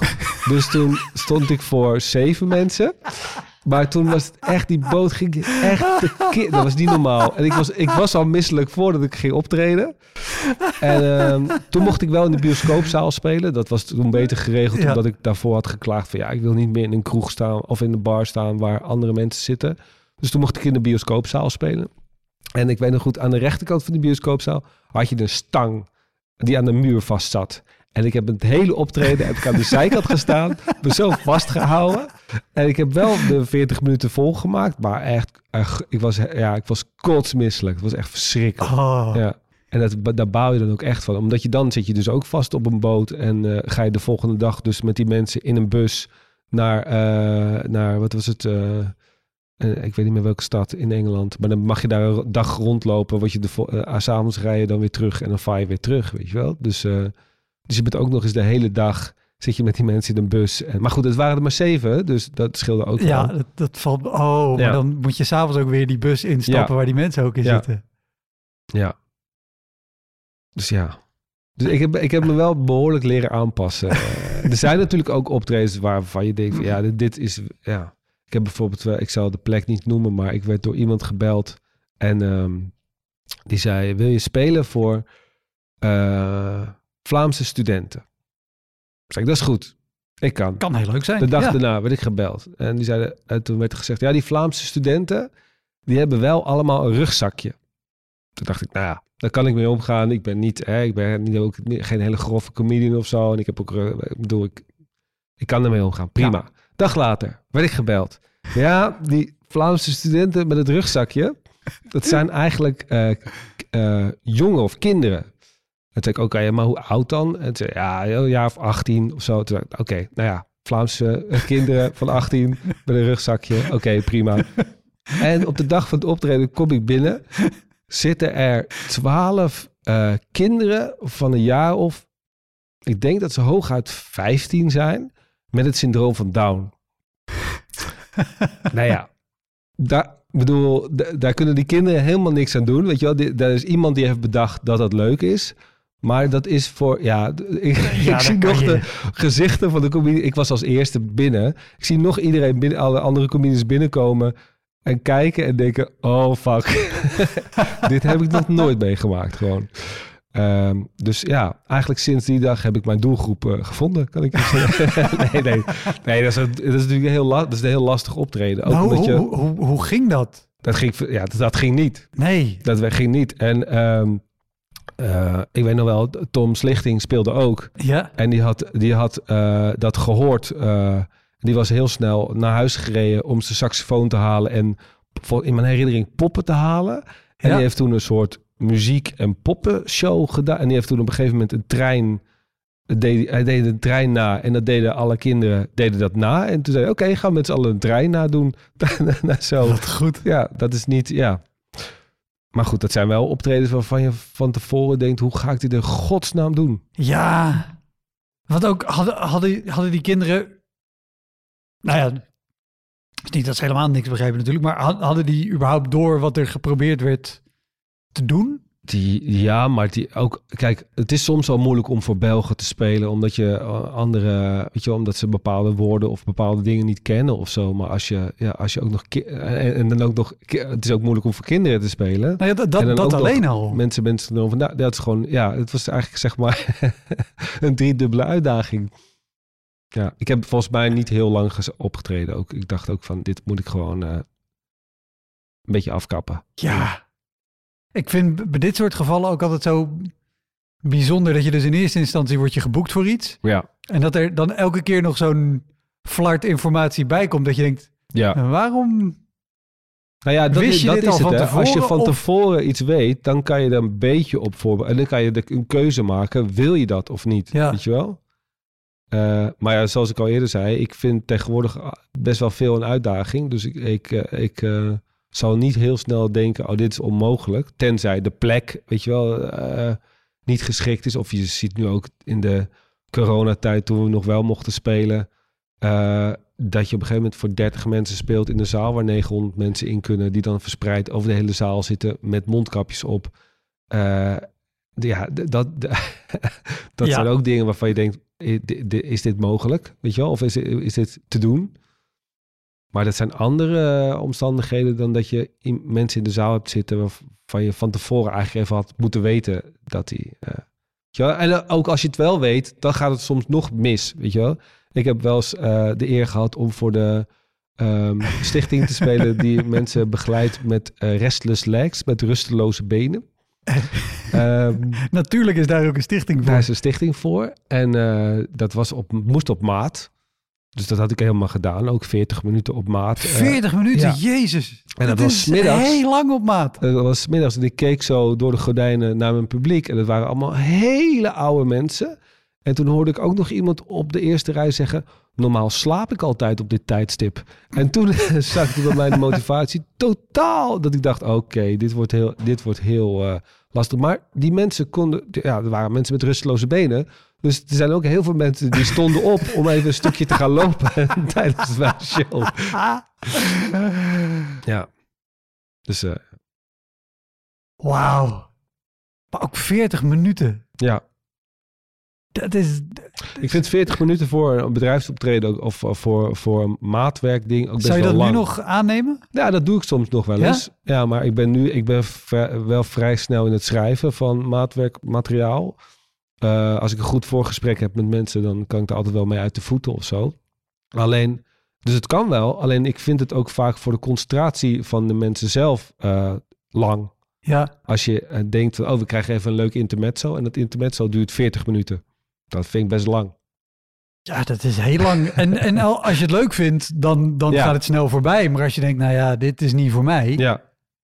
[SPEAKER 2] dus toen stond ik voor zeven mensen. Maar toen was het echt, die boot ging echt te. Dat was niet normaal. En ik was, ik was al misselijk voordat ik ging optreden. En uh, toen mocht ik wel in de bioscoopzaal spelen. Dat was toen beter geregeld, ja. omdat ik daarvoor had geklaagd van... ja, ik wil niet meer in een kroeg staan of in de bar staan waar andere mensen zitten. Dus toen mocht ik in de bioscoopzaal spelen. En ik weet nog goed, aan de rechterkant van de bioscoopzaal had je een stang die aan de muur vast zat. En ik heb het hele optreden heb ik aan de zijkant gestaan, me zo vastgehouden. En ik heb wel de 40 minuten volgemaakt, maar echt, ik was, ja, ik was kotsmisselijk. Het was echt verschrikkelijk.
[SPEAKER 1] Oh.
[SPEAKER 2] Ja. En dat, daar bouw je dan ook echt van. Omdat je dan zit je dus ook vast op een boot en uh, ga je de volgende dag dus met die mensen in een bus naar, uh, naar wat was het? Uh, ik weet niet meer welke stad in Engeland. Maar dan mag je daar een dag rondlopen. Word je de uh, s'avonds rijden dan weer terug en dan vaar je weer terug, weet je wel. Dus dus je bent ook nog eens de hele dag zit je met die mensen in een bus. En, maar goed, het waren er maar zeven, dus dat scheelde ook
[SPEAKER 1] Ja, dat, dat, valt... Oh, maar dan moet je s'avonds ook weer die bus instappen waar die mensen ook in
[SPEAKER 2] ja.
[SPEAKER 1] zitten.
[SPEAKER 2] Ja. Dus ja. Dus ik heb, ik heb me wel behoorlijk leren aanpassen. er zijn natuurlijk ook optredens waarvan je denkt, van, ja, dit, dit is... Ja. Ik heb bijvoorbeeld, ik zal de plek niet noemen, maar ik werd door iemand gebeld en um, die zei, wil je spelen voor... Uh, Vlaamse studenten. Zeg ik, dat is goed. Ik kan.
[SPEAKER 1] Kan heel leuk zijn.
[SPEAKER 2] De dag ja. daarna werd ik gebeld. En die zeiden, en toen werd er gezegd, ja, die Vlaamse studenten, die hebben wel allemaal een rugzakje. Toen dacht ik, nou ja, daar kan ik mee omgaan. Ik ben niet, hè, ik ben niet ook geen hele grove comedian of zo. En ik heb ook, ik bedoel, ik, ik kan ermee omgaan. Prima. Ja. Dag later werd ik gebeld. Ja, die Vlaamse studenten met het rugzakje, dat zijn eigenlijk uh, uh, jongen of kinderen. En toen ik, oké, okay, maar hoe oud dan? En toen ja, een jaar of 18 of zo. Toen oké, okay, nou ja, Vlaamse kinderen van 18 met een rugzakje. Oké, okay, prima. En op de dag van het optreden kom ik binnen. Zitten er 12 uh, kinderen van een jaar of, ik denk dat ze hooguit 15 zijn, met het syndroom van Down. nou ja, daar, bedoel, daar kunnen die kinderen helemaal niks aan doen. Weet je wel, daar is iemand die heeft bedacht dat dat leuk is. Maar dat is voor, ja, ik, ja, ik zie nog je. de gezichten van de comedie. Ik was als eerste binnen. Ik zie nog iedereen binnen, alle andere comedians binnenkomen en kijken en denken, oh fuck, dit heb ik nog nooit meegemaakt gewoon. Um, dus ja, eigenlijk sinds die dag heb ik mijn doelgroep uh, gevonden, kan ik zeggen. nee, nee, nee dat, is, dat is natuurlijk heel, dat is een heel lastig optreden. Ook
[SPEAKER 1] nou, hoe,
[SPEAKER 2] je,
[SPEAKER 1] hoe, hoe, hoe, ging dat?
[SPEAKER 2] Dat ging, ja, dat, dat ging niet.
[SPEAKER 1] Nee.
[SPEAKER 2] Dat ging niet. En um, uh, ik weet nog wel, Tom Slichting speelde ook.
[SPEAKER 1] Ja.
[SPEAKER 2] En die had, die had uh, dat gehoord. Uh, die was heel snel naar huis gereden om zijn saxofoon te halen en in mijn herinnering poppen te halen. En ja. die heeft toen een soort muziek- en poppenshow gedaan. En die heeft toen op een gegeven moment een trein... Deed, hij deed een trein na en dat deden alle kinderen deden dat na. En toen zei hij, oké, okay, gaan we met z'n allen een trein na doen. Zo.
[SPEAKER 1] Wat goed.
[SPEAKER 2] Ja, dat is niet... Ja. Maar goed, dat zijn wel optredens waarvan je van tevoren denkt... hoe ga ik dit in godsnaam doen?
[SPEAKER 1] Ja, want ook hadden, hadden, die kinderen... Nou ja, is niet dat ze helemaal niks begrijpen natuurlijk... maar hadden die überhaupt door wat er geprobeerd werd te doen?
[SPEAKER 2] Die, ja, maar die ook. Kijk, het is soms wel moeilijk om voor Belgen te spelen, omdat je andere, weet je, omdat ze bepaalde woorden of bepaalde dingen niet kennen of zo. Maar als je, ja, als je ook nog en, en dan ook nog, het is ook moeilijk om voor kinderen te spelen.
[SPEAKER 1] Nou ja, dat, dat, dat alleen al.
[SPEAKER 2] Mensen, mensen van, nou, dat is gewoon, ja, het was eigenlijk zeg maar een driedubbele uitdaging. Ja, ik heb volgens mij niet heel lang opgetreden. Ook, ik dacht ook van, dit moet ik gewoon uh, een beetje afkappen.
[SPEAKER 1] Ja. Ik vind bij dit soort gevallen ook altijd zo bijzonder dat je dus in eerste instantie wordt je geboekt voor iets.
[SPEAKER 2] Ja.
[SPEAKER 1] En dat er dan elke keer nog zo'n flart informatie bij komt dat je denkt,
[SPEAKER 2] ja.
[SPEAKER 1] waarom
[SPEAKER 2] Nou ja, dat,
[SPEAKER 1] Wist
[SPEAKER 2] is-
[SPEAKER 1] je
[SPEAKER 2] dat
[SPEAKER 1] dit
[SPEAKER 2] is
[SPEAKER 1] al
[SPEAKER 2] het.
[SPEAKER 1] van
[SPEAKER 2] hè. Als je
[SPEAKER 1] tevoren,
[SPEAKER 2] van
[SPEAKER 1] of-
[SPEAKER 2] tevoren iets weet, dan kan je er een beetje op voorbereiden. En dan kan je de- een keuze maken. Wil je dat of niet?
[SPEAKER 1] Ja.
[SPEAKER 2] Weet je wel? Eh, maar ja, zoals ik al eerder zei, ik vind tegenwoordig best wel veel een uitdaging. Dus ik, ik, eh, ik eh, zal niet heel snel denken, oh, dit is onmogelijk. Tenzij de plek, weet je wel, eh, niet geschikt is. Of je ziet nu ook in de coronatijd, toen we nog wel mochten spelen, eh, dat je op een gegeven moment voor 30 mensen speelt in de zaal waar 900 mensen in kunnen, die dan verspreid over de hele zaal zitten met mondkapjes op. Eh, ja, dat, dat
[SPEAKER 1] Ja.
[SPEAKER 2] zijn ook dingen waarvan je denkt, is dit mogelijk? Weet je wel? Of is, is dit te doen? Maar dat zijn andere eh, omstandigheden dan dat je in, mensen in de zaal hebt zitten waarvan je van tevoren eigenlijk even had moeten weten dat die. eh, weet je wel? En eh, ook als je het wel weet, dan gaat het soms nog mis. Weet je wel? Ik heb wel eens de eer gehad om voor de ehm, stichting te spelen die mensen begeleidt met restless legs, met rusteloze benen. Ehm,
[SPEAKER 1] Natuurlijk is daar ook een stichting voor.
[SPEAKER 2] daar is een stichting voor. En dat was op, moest op maat. Dus dat had ik helemaal gedaan. Ook 40 minuten op maat. Eh,
[SPEAKER 1] 40 minuten,
[SPEAKER 2] ja.
[SPEAKER 1] jezus.
[SPEAKER 2] En dat was middags.
[SPEAKER 1] heel lang op maat.
[SPEAKER 2] dat was middags en ik keek zo door de gordijnen naar mijn publiek. En dat waren allemaal hele oude mensen. En toen hoorde ik ook nog iemand op de eerste rij zeggen... normaal slaap ik altijd op dit tijdstip. En toen zakte bij mij de motivatie totaal... dat ik dacht, oké, dit wordt heel, dit wordt heel eh, lastig. Maar die mensen konden... Ja, er waren mensen met rusteloze benen. Dus er zijn ook heel veel mensen die stonden op... om even een stukje te gaan lopen tijdens mijn show. Ja. Dus eh,
[SPEAKER 1] Wauw. Maar ook 40 minuten.
[SPEAKER 2] ja,
[SPEAKER 1] Dat is...
[SPEAKER 2] Ik vind 40 minuten voor een bedrijfsoptreden of of voor, voor een maatwerkding ook best
[SPEAKER 1] Zou je
[SPEAKER 2] wel
[SPEAKER 1] dat
[SPEAKER 2] lang.
[SPEAKER 1] nu nog aannemen?
[SPEAKER 2] Ja, dat doe ik soms nog wel eens. Ja, maar ik ben nu ik ben wel vrij snel in het schrijven van maatwerkmateriaal. Eh, als ik een goed voorgesprek heb met mensen, dan kan ik er altijd wel mee uit de voeten of zo. Alleen, dus het kan wel. Alleen ik vind het ook vaak voor de concentratie van de mensen zelf eh, lang.
[SPEAKER 1] Ja.
[SPEAKER 2] Als je eh, denkt, van, oh, we krijgen even een leuk intermezzo. En dat intermezzo duurt 40 minuten. Dat vind ik best lang.
[SPEAKER 1] Ja, dat is heel lang. En, en al- als je het leuk vindt, dan, dan
[SPEAKER 2] Ja.
[SPEAKER 1] gaat het snel voorbij. Maar als je denkt, nou ja, dit is niet voor mij.
[SPEAKER 2] Ja,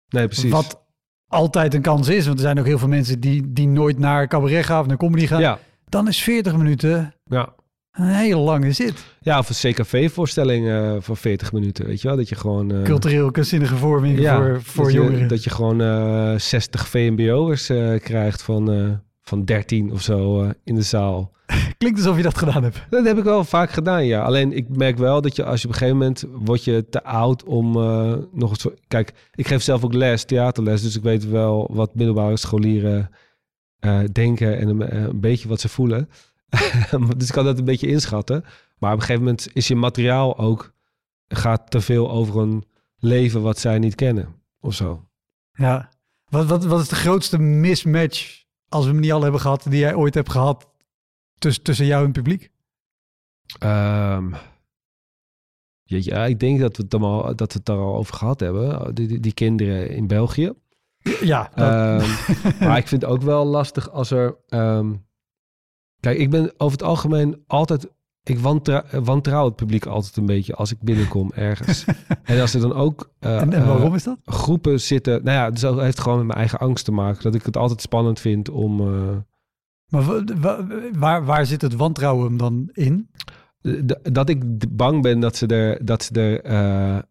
[SPEAKER 2] nee, precies.
[SPEAKER 1] Wat altijd een kans is, want er zijn ook heel veel mensen die, die nooit naar cabaret gaan of naar comedy gaan.
[SPEAKER 2] Ja,
[SPEAKER 1] Dan is 40 minuten
[SPEAKER 2] ja.
[SPEAKER 1] een hele lange zit.
[SPEAKER 2] ja, of een CKV-voorstelling eh van 40 minuten, weet je wel? Dat je gewoon... eh,
[SPEAKER 1] Cultureel kunstzinnige vorming
[SPEAKER 2] ja,
[SPEAKER 1] voor, voor
[SPEAKER 2] dat
[SPEAKER 1] jongeren.
[SPEAKER 2] Je, dat je gewoon eh 60 VMBO'ers krijgt van, van 13 of zo eh, in de zaal.
[SPEAKER 1] Klinkt alsof je dat gedaan hebt.
[SPEAKER 2] Dat heb ik wel vaak gedaan, ja. Alleen ik merk wel dat je als je op een gegeven moment word je te oud om eh, nog een soort... Kijk, ik geef zelf ook les, theaterles, dus ik weet wel wat middelbare scholieren eh, denken en een, een beetje wat ze voelen. dus ik kan dat een beetje inschatten. Maar op een gegeven moment is je materiaal ook gaat te veel over een leven wat zij niet kennen of zo.
[SPEAKER 1] Ja. Wat, wat, wat is de grootste mismatch, als we hem niet al hebben gehad, die jij ooit hebt gehad tussen, tussen jou en het publiek?
[SPEAKER 2] Ehm, ja, ik denk dat we het, al, dat we het daar al over gehad hebben. Die, die, die kinderen in België.
[SPEAKER 1] Ja,
[SPEAKER 2] Ehm, maar ik vind het ook wel lastig als er... ehm, kijk, ik ben over het algemeen altijd... Ik wantra- wantrouw het publiek altijd een beetje als ik binnenkom ergens. en als er dan ook eh,
[SPEAKER 1] en, en
[SPEAKER 2] eh,
[SPEAKER 1] waarom is dat?
[SPEAKER 2] groepen zitten... Nou ja, dus dat heeft gewoon met mijn eigen angst te maken. Dat ik het altijd spannend vind om... eh,
[SPEAKER 1] Maar wa- wa- waar, waar zit het wantrouwen dan in?
[SPEAKER 2] dat ik bang ben dat ze er... Dat ze er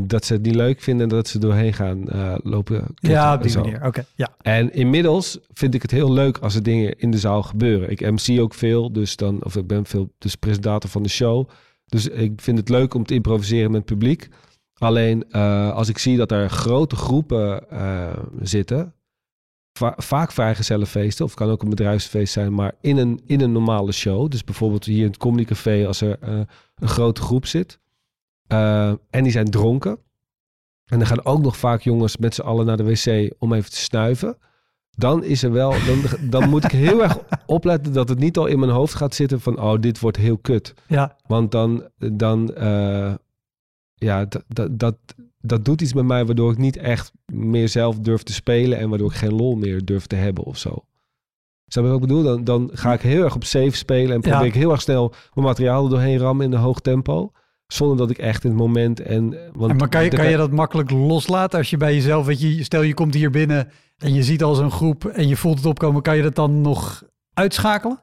[SPEAKER 2] dat ze het niet leuk vinden en dat ze doorheen gaan eh, lopen.
[SPEAKER 1] Ja, op die manier. Oké, ja.
[SPEAKER 2] En inmiddels vind ik het heel leuk als er dingen in de zaal gebeuren. Ik MC ook veel, dus dan, of ik ben veel dus presentator van de show. Dus ik vind het leuk om te improviseren met het publiek. Alleen eh, als ik zie dat er grote groepen eh, zitten, va- vaak vrijgezellenfeesten, of het kan ook een bedrijfsfeest zijn, maar in een, in een normale show. Dus bijvoorbeeld hier in het Comedy Café, als er een grote groep zit. Eh, en die zijn dronken. En dan gaan ook nog vaak jongens met z'n allen naar de wc om even te snuiven. Dan is er wel, dan, dan moet ik heel erg opletten dat het niet al in mijn hoofd gaat zitten van, oh, dit wordt heel kut.
[SPEAKER 1] Ja,
[SPEAKER 2] Want dan, dan eh, ja, dat, dat, dat, dat doet iets met mij waardoor ik niet echt meer zelf durf te spelen en waardoor ik geen lol meer durf te hebben of zo. Snap je wat ik bedoel? Dan, dan ga ik heel erg op safe spelen en probeer
[SPEAKER 1] Ja.
[SPEAKER 2] ik heel erg snel mijn materiaal er doorheen rammen in een hoog tempo. Zonder dat ik echt in het moment en... Want
[SPEAKER 1] En maar kan je, kan je dat makkelijk loslaten als je bij jezelf, weet je, stel je komt hier binnen en je ziet al zo'n groep en je voelt het opkomen, kan je dat dan nog uitschakelen?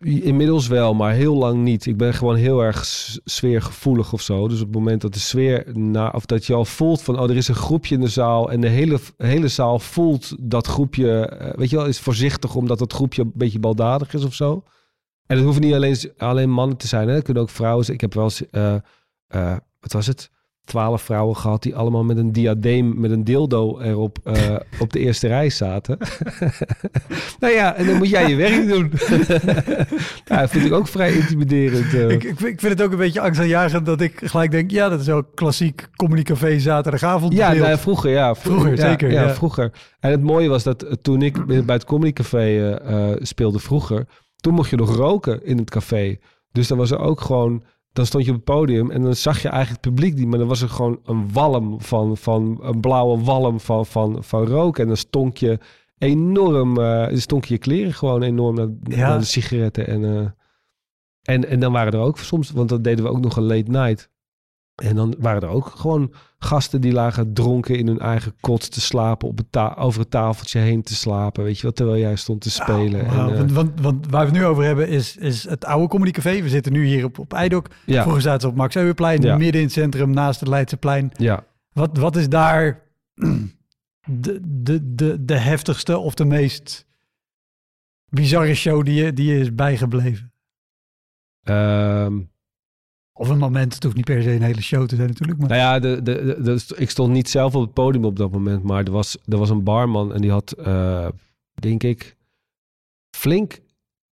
[SPEAKER 2] Inmiddels wel, maar heel lang niet. Ik ben gewoon heel erg sfeergevoelig of zo. Dus op het moment dat de sfeer, na, of dat je al voelt van, oh, er is een groepje in de zaal en de hele, hele zaal voelt dat groepje, eh, weet je wel, is voorzichtig omdat dat groepje een beetje baldadig is of zo. En het hoeven niet alleen, alleen mannen te zijn, hè. het kunnen ook vrouwen zijn. Ik heb wel eens, eh, eh, wat was het? Twaalf vrouwen gehad die allemaal met een diadeem, met een dildo erop eh, op de eerste rij zaten. nou ja, en dan moet jij je werk doen. ja, dat vind ik ook vrij intimiderend.
[SPEAKER 1] Ik, ik, vind- ik vind het ook een beetje angstaanjagend dat ik gelijk denk, ja, dat is ook klassiek communicafé zaterdagavond.
[SPEAKER 2] Ja, nou ja, vroeger, ja.
[SPEAKER 1] Vroeger,
[SPEAKER 2] ja,
[SPEAKER 1] zeker,
[SPEAKER 2] Ja,
[SPEAKER 1] ja.
[SPEAKER 2] vroeger. En het mooie was dat toen ik bij het Comedy Café eh, speelde vroeger, toen mocht je nog roken in het café. Dus dan was er ook gewoon, dan stond je op het podium en dan zag je eigenlijk het publiek niet, maar dan was er gewoon een walm van, van een blauwe walm van, van, van rook. En dan stonk je enorm, dan stonk je kleren gewoon enorm naar,
[SPEAKER 1] Ja.
[SPEAKER 2] naar de sigaretten. En, eh, en, en dan waren er ook soms, want dan deden we ook nog een late night. En dan waren er ook gewoon gasten die lagen dronken in hun eigen kot te slapen, op het over het tafeltje heen te slapen, weet je wat, terwijl jij stond te spelen.
[SPEAKER 1] Nou,
[SPEAKER 2] en, eh,
[SPEAKER 1] want, want, want waar we het nu over hebben is, is het oude comedycafé. We zitten nu hier op, op Eidok.
[SPEAKER 2] ja,
[SPEAKER 1] Vroeger zaten ze op Max Euweplein,
[SPEAKER 2] Ja.
[SPEAKER 1] midden in het centrum, naast het Leidseplein.
[SPEAKER 2] ja.
[SPEAKER 1] Wat, wat is daar de, de, de, de heftigste of de meest bizarre show die je, die je is bijgebleven?
[SPEAKER 2] Ehm,
[SPEAKER 1] Of een moment, het hoeft niet per se een hele show te zijn natuurlijk. Maar...
[SPEAKER 2] nou ja, de, de, de, ik stond niet zelf op het podium op dat moment, maar er was, er was een barman en die had, eh, denk ik, flink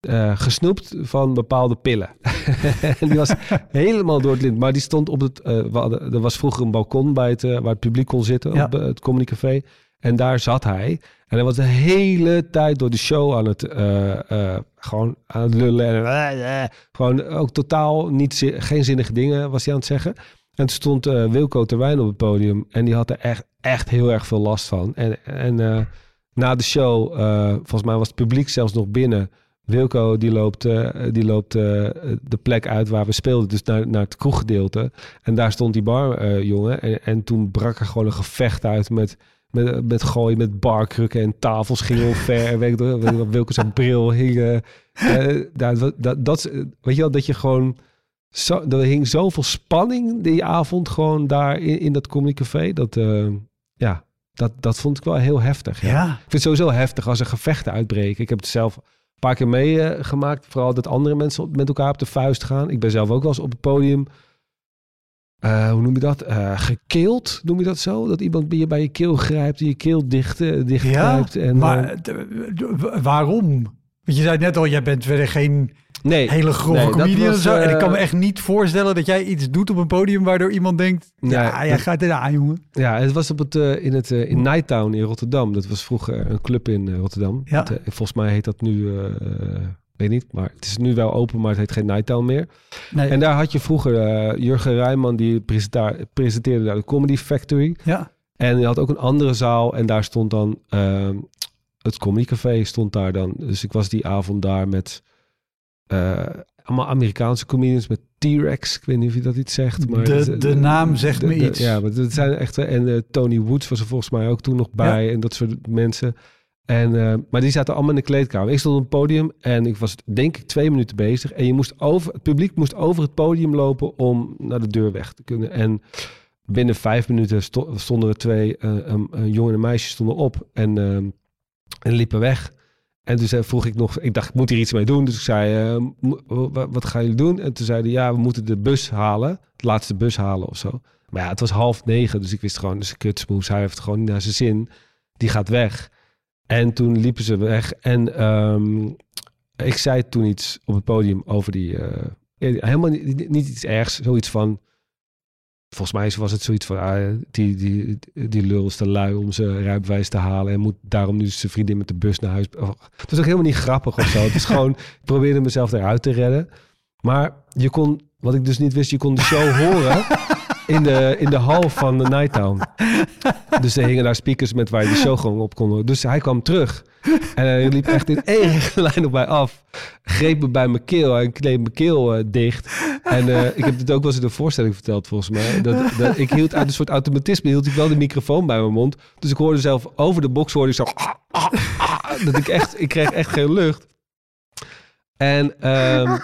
[SPEAKER 2] eh, gesnoept van bepaalde pillen. en die was helemaal door het lint. Maar die stond op het... eh, er was vroeger een balkon bij het, waar het publiek kon zitten,
[SPEAKER 1] Ja.
[SPEAKER 2] op het Comedy Café. En daar zat hij. En hij was de hele tijd door de show aan het... eh, eh, gewoon aan het lullen. En, eh, gewoon ook totaal niet, geen zinnige dingen was hij aan het zeggen. En toen stond Wilco Terwijn op het podium. En die had er echt, echt heel erg veel last van. En, en na de show, volgens mij was het publiek zelfs nog binnen. Wilco die loopt, die loopt de plek uit waar we speelden, dus naar, naar het kroeggedeelte. En daar stond die barjongen. en, en toen brak er gewoon een gevecht uit met, met, met gooien, met barkrukken en tafels gingen omver. En weet ik, nog- Wilco zijn bril hing. eh, eh, dat, dat, dat, is- weet je wel, dat je gewoon... Zo, er hing zoveel spanning die avond gewoon daar in, in dat comedycafé. Dat, eh, ja, dat, dat vond ik wel heel heftig. Ja.
[SPEAKER 1] ja.
[SPEAKER 2] Ik vind het sowieso heftig als er gevechten uitbreken. Ik heb het zelf een paar keer meegemaakt. vooral dat andere mensen met elkaar op de vuist gaan. Ik ben zelf ook wel eens op het podium... eh, hoe noem je dat? Eh gekeeld, noem je dat zo? Dat iemand bij je, bij je keel grijpt en je keel dicht, eh, dicht
[SPEAKER 1] Ja.
[SPEAKER 2] En,
[SPEAKER 1] maar waarom? Want je zei net al, jij bent verder geen
[SPEAKER 2] nee,
[SPEAKER 1] hele grove
[SPEAKER 2] Nee, dat
[SPEAKER 1] comedian
[SPEAKER 2] was,
[SPEAKER 1] of zo. en ik kan me echt niet voorstellen dat jij iets doet op een podium waardoor iemand denkt, ja, jij gaat eraan, jongen.
[SPEAKER 2] Ja, het was op het, in, het, in Nighttown in Rotterdam. Dat was vroeger een club in Rotterdam.
[SPEAKER 1] Ja.
[SPEAKER 2] Het, volgens mij heet dat nu, weet niet, maar het is nu wel open, maar het heet geen Nighttown meer.
[SPEAKER 1] Nee.
[SPEAKER 2] En daar had je vroeger eh, Jurgen Rijman, die presenta- presenteerde daar de Comedy Factory.
[SPEAKER 1] ja.
[SPEAKER 2] En je had ook een andere zaal en daar stond dan ehm, het Comedy Café stond daar dan. Dus ik was die avond daar met eh, allemaal Amerikaanse comedians met T-Rex. Ik weet niet of je dat iets zegt. Maar
[SPEAKER 1] De-
[SPEAKER 2] het-
[SPEAKER 1] de naam zegt
[SPEAKER 2] de-
[SPEAKER 1] me iets.
[SPEAKER 2] Ja, maar het zijn echt... En eh, Tony Woods was er volgens mij ook toen nog bij. En dat soort mensen. En, eh, maar die zaten allemaal in de kleedkamer. Ik stond op het podium en ik was denk ik twee minuten bezig. En je moest over, het publiek moest over het podium lopen om naar de deur weg te kunnen. En binnen vijf minuten sto- stonden er twee, eh, een, jongen en een meisje stonden op en, eh, en liepen weg. En toen vroeg ik nog, ik dacht, ik moet hier iets mee doen. Dus ik zei, wat gaan jullie doen? En toen zeiden, ja, we moeten de bus halen. De laatste bus halen of zo. Maar ja, het was half negen, dus ik wist gewoon, dus kutsmoes. Hij heeft gewoon niet naar zijn zin. Die gaat weg. En toen liepen ze weg. En ehm, ik zei toen iets op het podium over die... eh, helemaal niet, niet- niet iets ergs, zoiets van... Volgens mij was het zoiets van, ah, die, die, die lul is te lui om zijn rijbewijs te halen en moet daarom nu zijn vriendin met de bus naar huis. Oh, het was ook helemaal niet grappig of zo. Het is gewoon, ik probeerde mezelf eruit te redden. Maar je kon, wat ik dus niet wist, je kon de show horen in de, in de hal van de Nighttown. Dus er hingen daar speakers met waar je de show gewoon op kon. Dus hij kwam terug. En hij liep echt in één lijn op mij af. Greep me bij mijn keel. Hij kneep mijn keel eh, dicht. En eh, ik heb dit ook wel eens in de voorstelling verteld, volgens mij. Dat, dat, ik hield uit een soort automatisme, hield ik wel de microfoon bij mijn mond. Dus ik hoorde zelf over de box hoorde ik zo... dat ik echt, ik kreeg echt geen lucht. En ehm,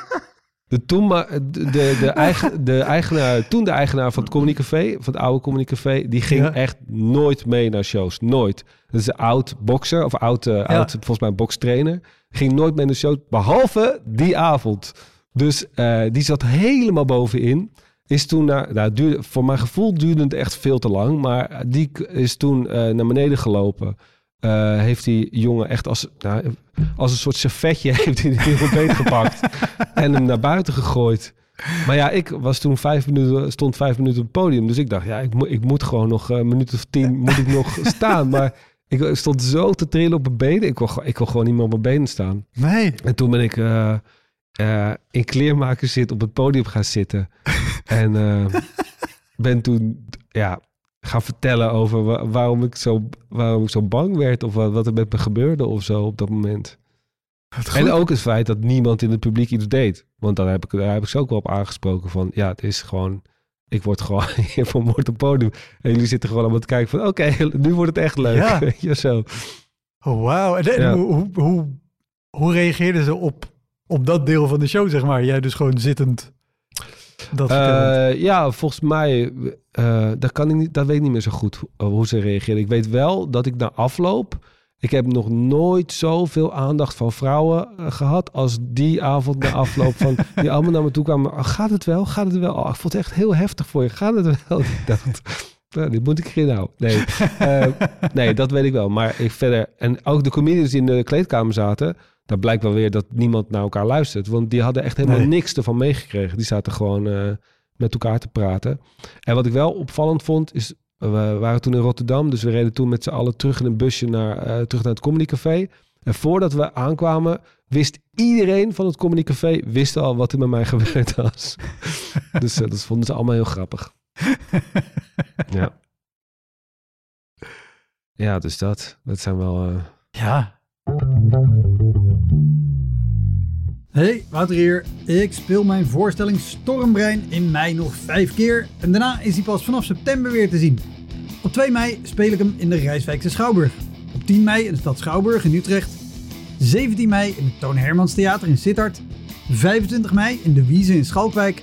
[SPEAKER 2] de, toen, de, de, de, eigen, de eigenaar, toen de eigenaar van het Communicafé, van het oude Communicafé, die ging
[SPEAKER 1] Ja.
[SPEAKER 2] echt nooit mee naar shows. Nooit. Dat is een oud bokser, of oud, eh, oud volgens mij bokstrainer. Ging nooit mee naar shows, behalve die avond. Dus eh, die zat helemaal bovenin. Is toen naar, nou, duurde, voor mijn gevoel duurde het echt veel te lang, maar die k- is toen eh, naar beneden gelopen. Eh, heeft die jongen echt als, nou, als een soort servetje heeft hij die jongen beetgepakt en hem naar buiten gegooid. Maar ja, ik was toen vijf minuten, stond vijf minuten op het podium. Dus ik dacht, ja, ik, moet ik moet gewoon nog een minuut of tien moet ik nog staan. Maar ik stond zo te trillen op mijn benen. Ik kon, gewoon- ik gewoon niet meer op mijn benen staan.
[SPEAKER 1] Nee.
[SPEAKER 2] En toen ben ik eh, eh, in kleermakers zit op het podium gaan zitten. en eh, ben toen ja, gaan vertellen over wa- waarom, ik zo, waarom ik zo bang werd. Of wat, wat er met me gebeurde of zo op dat moment. En ook het feit dat niemand in het publiek iets deed. Want daar heb ik, daar heb ik ze ook wel op aangesproken van... Ja, het is gewoon... Ik word gewoon hier vermoord op het podium. En jullie zitten gewoon allemaal te kijken van... Oké, nu wordt het echt leuk.
[SPEAKER 1] Ja.
[SPEAKER 2] Weet je, zo.
[SPEAKER 1] Oh, wauw. En,
[SPEAKER 2] Ja.
[SPEAKER 1] hoe, hoe, hoe reageerden ze op, op dat deel van de show, zeg maar? Jij dus gewoon zittend dat.
[SPEAKER 2] Eh, ja, volgens mij, eh, dat, kan ik niet, dat weet ik niet meer zo goed hoe, hoe ze reageren. Ik weet wel dat ik na afloop, ik heb nog nooit zoveel aandacht van vrouwen eh, gehad als die avond na afloop van die allemaal naar me toe kwamen. "Oh, gaat het wel? Gaat het wel? Oh, ik vond het echt heel heftig voor je. Gaat het wel? Ik dacht, nou, dit moet ik erin houden. Nee, eh, nee, dat weet ik wel. Maar ik verder, en ook de comedians die in de kleedkamer zaten, daar blijkt wel weer dat niemand naar elkaar luistert. Want die hadden echt helemaal
[SPEAKER 1] Nee.
[SPEAKER 2] niks ervan meegekregen. Die zaten gewoon eh, met elkaar te praten. En wat ik wel opvallend vond, is... We waren toen in Rotterdam, dus we reden toen met z'n allen terug in een busje naar, eh, terug naar het Comedy Café. En voordat we aankwamen, wist iedereen van het Comedy Café wist al wat er met mij gebeurd was. dus dat vonden ze allemaal heel grappig. ja. Ja, dus dat. Dat zijn wel... eh,
[SPEAKER 1] Ja. Hey, Wouter hier. Ik speel mijn voorstelling Stormbrein in mei nog vijf keer. En daarna is hij pas vanaf september weer te zien. Op 2 mei speel ik hem in de Rijswijkse Schouwburg. Op 10 mei in de stad Schouwburg in Utrecht. 17 mei in het Toon Hermans Theater in Sittard. 25 mei in de Wiese in Schalkwijk.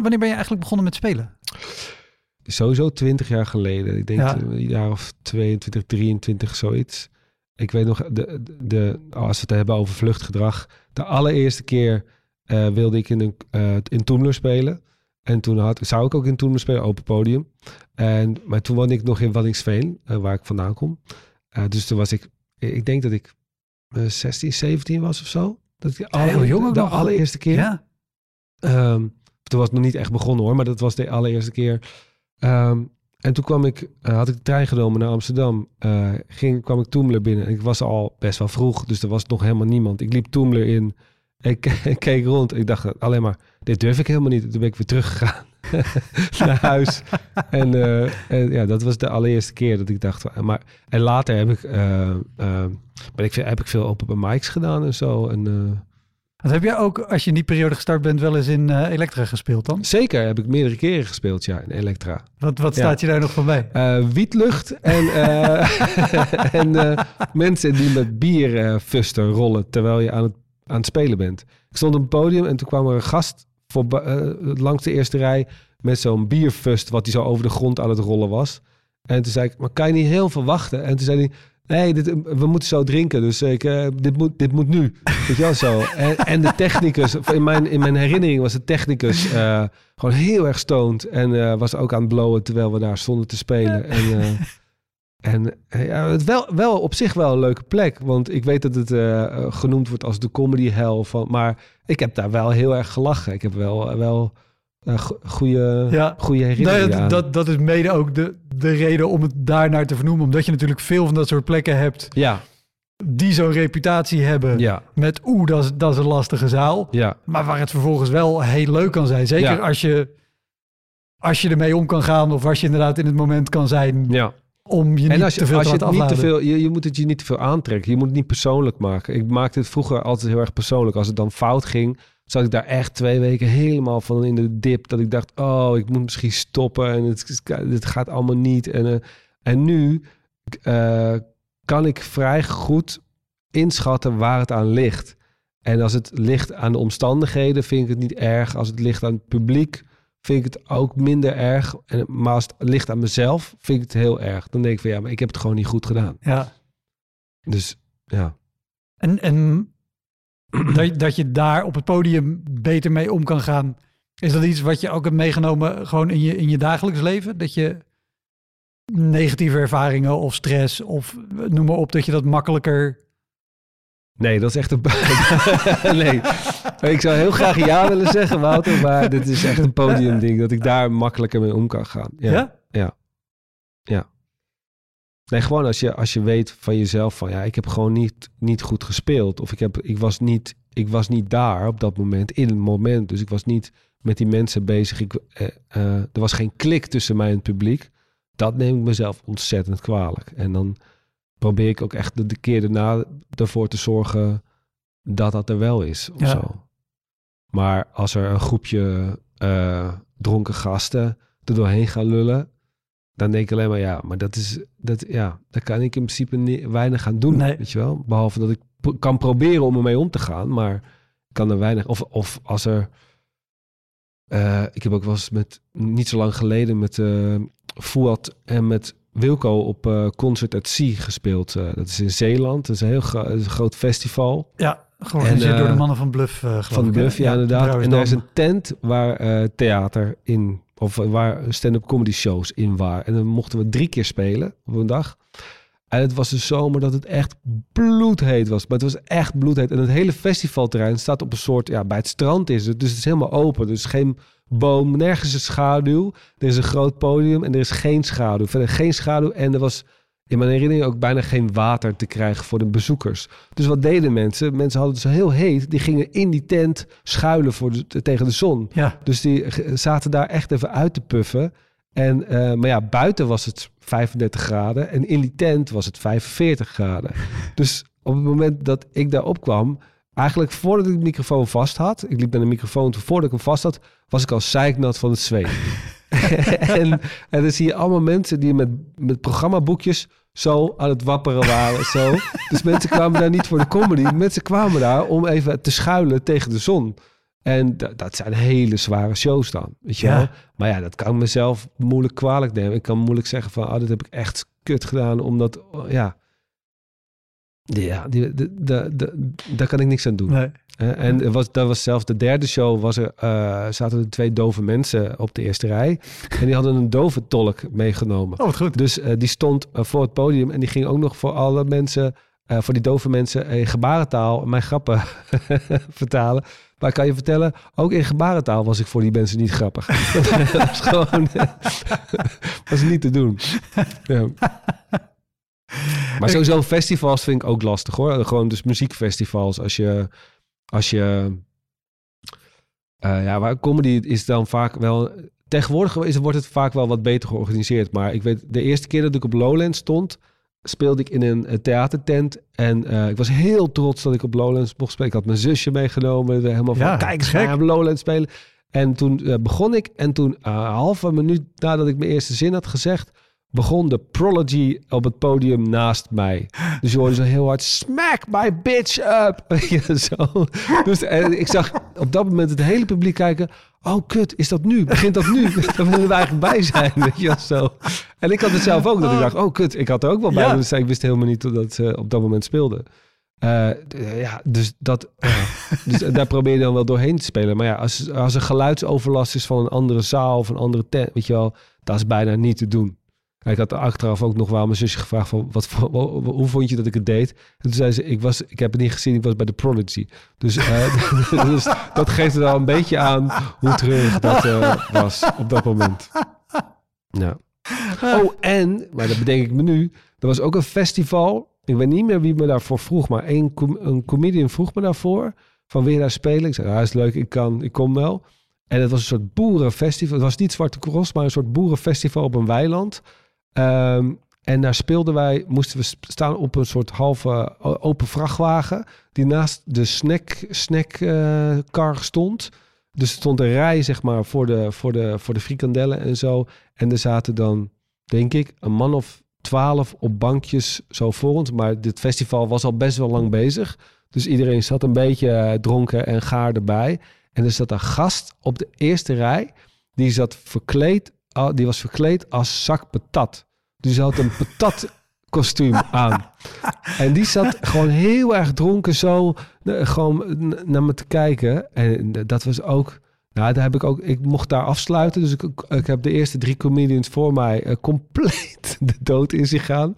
[SPEAKER 1] Wanneer ben je eigenlijk begonnen met spelen?
[SPEAKER 2] sowieso 20 jaar geleden. Ik denk
[SPEAKER 1] Ja.
[SPEAKER 2] een jaar of 22, 23, zoiets. Ik weet nog, de, de, de- als we het hebben over vluchtgedrag. De allereerste keer eh, wilde ik in, een, eh in Toemler spelen. En toen had, zou ik ook in Toemler spelen, open podium. En, maar toen woonde ik nog in Waddinxveen, eh, waar ik vandaan kom. Dus toen was ik, ik denk dat ik eh, 16, 17 was of zo. Dat ik de,
[SPEAKER 1] Ja, heel jong ook
[SPEAKER 2] de
[SPEAKER 1] nog.
[SPEAKER 2] allereerste keer.
[SPEAKER 1] Ja.
[SPEAKER 2] Ehm, toen was nog niet echt begonnen hoor, maar dat was de allereerste keer. Ehm, en toen kwam ik, eh, had ik de trein genomen naar Amsterdam. Eh, ging, kwam ik Toemler binnen. En ik was al best wel vroeg, dus er was nog helemaal niemand. Ik liep Toemler in. Ik, keek rond. Ik dacht alleen maar, dit durf ik helemaal niet. Toen ben ik weer teruggegaan naar huis. En, eh, en ja, dat was de allereerste keer dat ik dacht. Maar, en later heb ik, ben ik, heb ik veel open mics gedaan en zo. En,
[SPEAKER 1] heb jij ook, als je in die periode gestart bent, wel eens in eh, Elektra gespeeld dan?
[SPEAKER 2] zeker heb ik meerdere keren gespeeld, ja, in Elektra.
[SPEAKER 1] Wat, wat
[SPEAKER 2] Ja.
[SPEAKER 1] staat je daar nog van bij?
[SPEAKER 2] Eh, wietlucht en, eh, en mensen die met bier fusten rollen terwijl je aan het, aan het spelen bent. Ik stond op een podium en toen kwam er een gast voor, langs de eerste rij met zo'n bierfust wat hij zo over de grond aan het rollen was. En toen zei ik, maar kan je niet heel veel wachten? En toen zei hij, Nee, dit, we moeten zo drinken, dus ik, eh, dit, moet, dit moet nu. Weet je wel zo. En, en de technicus, in mijn, in mijn herinnering was de technicus eh, gewoon heel erg stoned. En eh, was ook aan het blowen terwijl we daar stonden te spelen. En, en ja, het wel, wel op zich wel een leuke plek. Want ik weet dat het genoemd wordt als de comedy hell. Van, maar ik heb daar wel heel erg gelachen. Ik heb wel, wel eh, go- goede,
[SPEAKER 1] Ja.
[SPEAKER 2] goede
[SPEAKER 1] Nou,
[SPEAKER 2] herinneringen aan.
[SPEAKER 1] dat, dat, dat is mede ook de, de reden om het daarnaar te vernoemen. Omdat je natuurlijk veel van dat soort plekken hebt
[SPEAKER 2] Ja,
[SPEAKER 1] die zo'n reputatie hebben.
[SPEAKER 2] ja,
[SPEAKER 1] Met oeh, dat is, dat is een lastige zaal.
[SPEAKER 2] ja.
[SPEAKER 1] Maar waar het vervolgens wel heel leuk kan zijn. Zeker
[SPEAKER 2] Ja.
[SPEAKER 1] als, je, als je ermee om kan gaan. Of als je inderdaad in het moment kan zijn
[SPEAKER 2] ja.
[SPEAKER 1] om je
[SPEAKER 2] En
[SPEAKER 1] niet
[SPEAKER 2] als je,
[SPEAKER 1] te veel
[SPEAKER 2] als je het niet te veel, je, je moet het je niet te veel aantrekken. Je moet het niet persoonlijk maken. Ik maakte het vroeger altijd heel erg persoonlijk. Als het dan fout ging, zat ik daar echt twee weken helemaal van in de dip. Dat ik dacht, oh, ik moet misschien stoppen en het, het gaat allemaal niet. En, eh, en nu eh, kan ik vrij goed inschatten waar het aan ligt. En als het ligt aan de omstandigheden, vind ik het niet erg. Als het ligt aan het publiek, vind ik het ook minder erg. En, maar als het ligt aan mezelf, vind ik het heel erg. Dan denk ik van ja, maar ik heb het gewoon niet goed gedaan.
[SPEAKER 1] Ja.
[SPEAKER 2] Dus ja.
[SPEAKER 1] En, en dat, dat je daar op het podium beter mee om kan gaan. Is dat iets wat je ook hebt meegenomen gewoon in je, in je dagelijks leven? Dat je negatieve ervaringen of stress of noem maar op, dat je dat makkelijker...
[SPEAKER 2] Nee, dat is echt een... nee, ik zou heel graag ja willen zeggen, Wouter. Maar dit is echt een podiumding. Dat ik daar makkelijker mee om kan gaan.
[SPEAKER 1] Ja?
[SPEAKER 2] Ja. Nee, gewoon als je, als je weet van jezelf van ja, ik heb gewoon niet, niet goed gespeeld. Of ik, heb, ik, was niet, ik was niet daar op dat moment, in het moment. Dus ik was niet met die mensen bezig. Ik, eh, eh, er was geen klik tussen mij en het publiek. Dat neem ik mezelf ontzettend kwalijk. En dan probeer ik ook echt de, de keer daarna ervoor te zorgen dat dat er wel is. Of
[SPEAKER 1] Ja.
[SPEAKER 2] zo. Maar als er een groepje eh, dronken gasten er doorheen gaan lullen, dan denk ik alleen maar ja, maar dat is dat ja, daar kan ik in principe ni- weinig aan doen,
[SPEAKER 1] Nee.
[SPEAKER 2] weet je wel. Behalve dat ik kan proberen om ermee om te gaan, maar kan er weinig. Of, of als er, eh, ik heb ook wel eens met niet zo lang geleden met Fuad en met Wilco op eh, Concert at Sea gespeeld. Dat is in Zeeland. Dat is een heel gro- een groot festival.
[SPEAKER 1] Ja, georganiseerd door de mannen van Bluff,
[SPEAKER 2] Van? Bluff, ja, inderdaad. En daar is een tent waar theater in, of waar stand-up comedy shows in waren. En dan mochten we drie keer spelen op een dag. En het was de zomer dat het echt bloedheet was. Maar het was echt bloedheet. En het hele festivalterrein staat op een soort, ja, bij het strand is het. Dus het is helemaal open. Dus geen boom, nergens een schaduw. Er is een groot podium en er is geen schaduw. Verder geen schaduw. En er was in mijn herinnering ook bijna geen water te krijgen voor de bezoekers. Dus wat deden mensen? Mensen hadden het zo heel heet. Die gingen in die tent schuilen voor de, tegen de zon.
[SPEAKER 1] Ja,
[SPEAKER 2] Dus die zaten daar echt even uit te puffen. En, eh, maar ja, buiten was het 35 graden en in die tent was het 45 graden. Dus op het moment dat ik daar opkwam, eigenlijk voordat ik de microfoon vast had, ik liep naar de microfoon voordat ik hem vast had, was ik al zeiknat van het zweet. en, en dan zie je allemaal mensen die met, met programmaboekjes zo aan het wapperen waren. Zo. Dus mensen kwamen daar niet voor de comedy. Mensen kwamen daar om even te schuilen tegen de zon. En da- dat zijn hele zware shows dan, weet je
[SPEAKER 1] Ja.
[SPEAKER 2] wel. Maar ja, dat kan ik mezelf moeilijk kwalijk nemen. Ik kan moeilijk zeggen van, oh, dit heb ik echt kut gedaan, omdat, oh, ja... Ja, die, de, de, de, daar kan ik niks aan doen.
[SPEAKER 1] nee.
[SPEAKER 2] En er was, dat was zelfs de derde show, was er, eh, zaten er twee dove mensen op de eerste rij. En die hadden een dove tolk meegenomen.
[SPEAKER 1] Oh, wat goed.
[SPEAKER 2] Dus eh, die stond eh, voor het podium en die ging ook nog voor alle mensen, voor die dove mensen, in gebarentaal mijn grappen vertalen. Maar ik kan je vertellen, ook in gebarentaal was ik voor die mensen niet grappig. dat was gewoon, was niet te doen. Ja. Maar sowieso festivals vind ik ook lastig hoor. Gewoon dus muziekfestivals. Als je, als je, eh, ja, waar comedy is dan vaak wel. Tegenwoordig is, wordt het vaak wel wat beter georganiseerd. Maar ik weet, de eerste keer dat ik op Lowlands stond, speelde ik in een eh, theatertent. En eh, ik was heel trots dat ik op Lowlands mocht spelen. Ik had mijn zusje meegenomen. Helemaal van,
[SPEAKER 1] Ja,
[SPEAKER 2] kijk eens, op Lowlands spelen. En toen begon ik. En toen, een halve minuut nadat ik mijn eerste zin had gezegd, begon de Prodigy op het podium naast mij. Dus je hoorde zo heel hard, smack my bitch up. Ja, zo. Dus en ik zag op dat moment het hele publiek kijken. Oh kut, is dat nu? Begint dat nu? Daar willen we eigenlijk bij zijn. Weet je zo. En ik had het zelf ook, dat ik dacht, oh kut, ik had er ook wel bij.
[SPEAKER 1] Ja.
[SPEAKER 2] Dus ik wist helemaal niet dat ze op dat moment speelde. Eh, ja, dus, dat, dus daar probeer je dan wel doorheen te spelen. Maar ja, als, als er geluidsoverlast is van een andere zaal of een andere tent, weet je wel, dat is bijna niet te doen. Ik had achteraf ook nog wel mijn zusje gevraagd van, wat, hoe vond je dat ik het deed? En toen zei ze, ik, was, ik heb het niet gezien, ik was bij de Prodigy. Dus, eh, dus dat geeft er al een beetje aan hoe treurig dat eh, was op dat moment. Ja. Oh, en, maar dat bedenk ik me nu, er was ook een festival. Ik weet niet meer wie me daarvoor vroeg, maar een, een comedian vroeg me daarvoor. Van wil je daar spelen? Ik zei, ja, is leuk, ik kan, ik kom wel. En het was een soort boerenfestival. Het was niet Zwarte Cross, maar een soort boerenfestival op een weiland. Ehm, en daar speelden wij, moesten we staan op een soort halve open vrachtwagen. Die naast de snack, snack eh, stond. Dus er stond een rij, zeg maar, voor de, voor, de, voor de frikandellen en zo. En er zaten dan, denk ik, een man of twaalf op bankjes zo voor ons. Maar dit festival was al best wel lang bezig. Dus iedereen zat een beetje eh, dronken en gaar erbij. En er zat een gast op de eerste rij. Die zat verkleed, die was verkleed als zak patat. Dus hij had een patat kostuum aan. En die zat gewoon heel erg dronken zo eh, gewoon naar me te kijken. En dat was ook... Nou, daar heb ik ook... Ik mocht daar afsluiten. Dus ik, ik heb de eerste drie comedians voor mij eh, compleet de dood in zich gaan.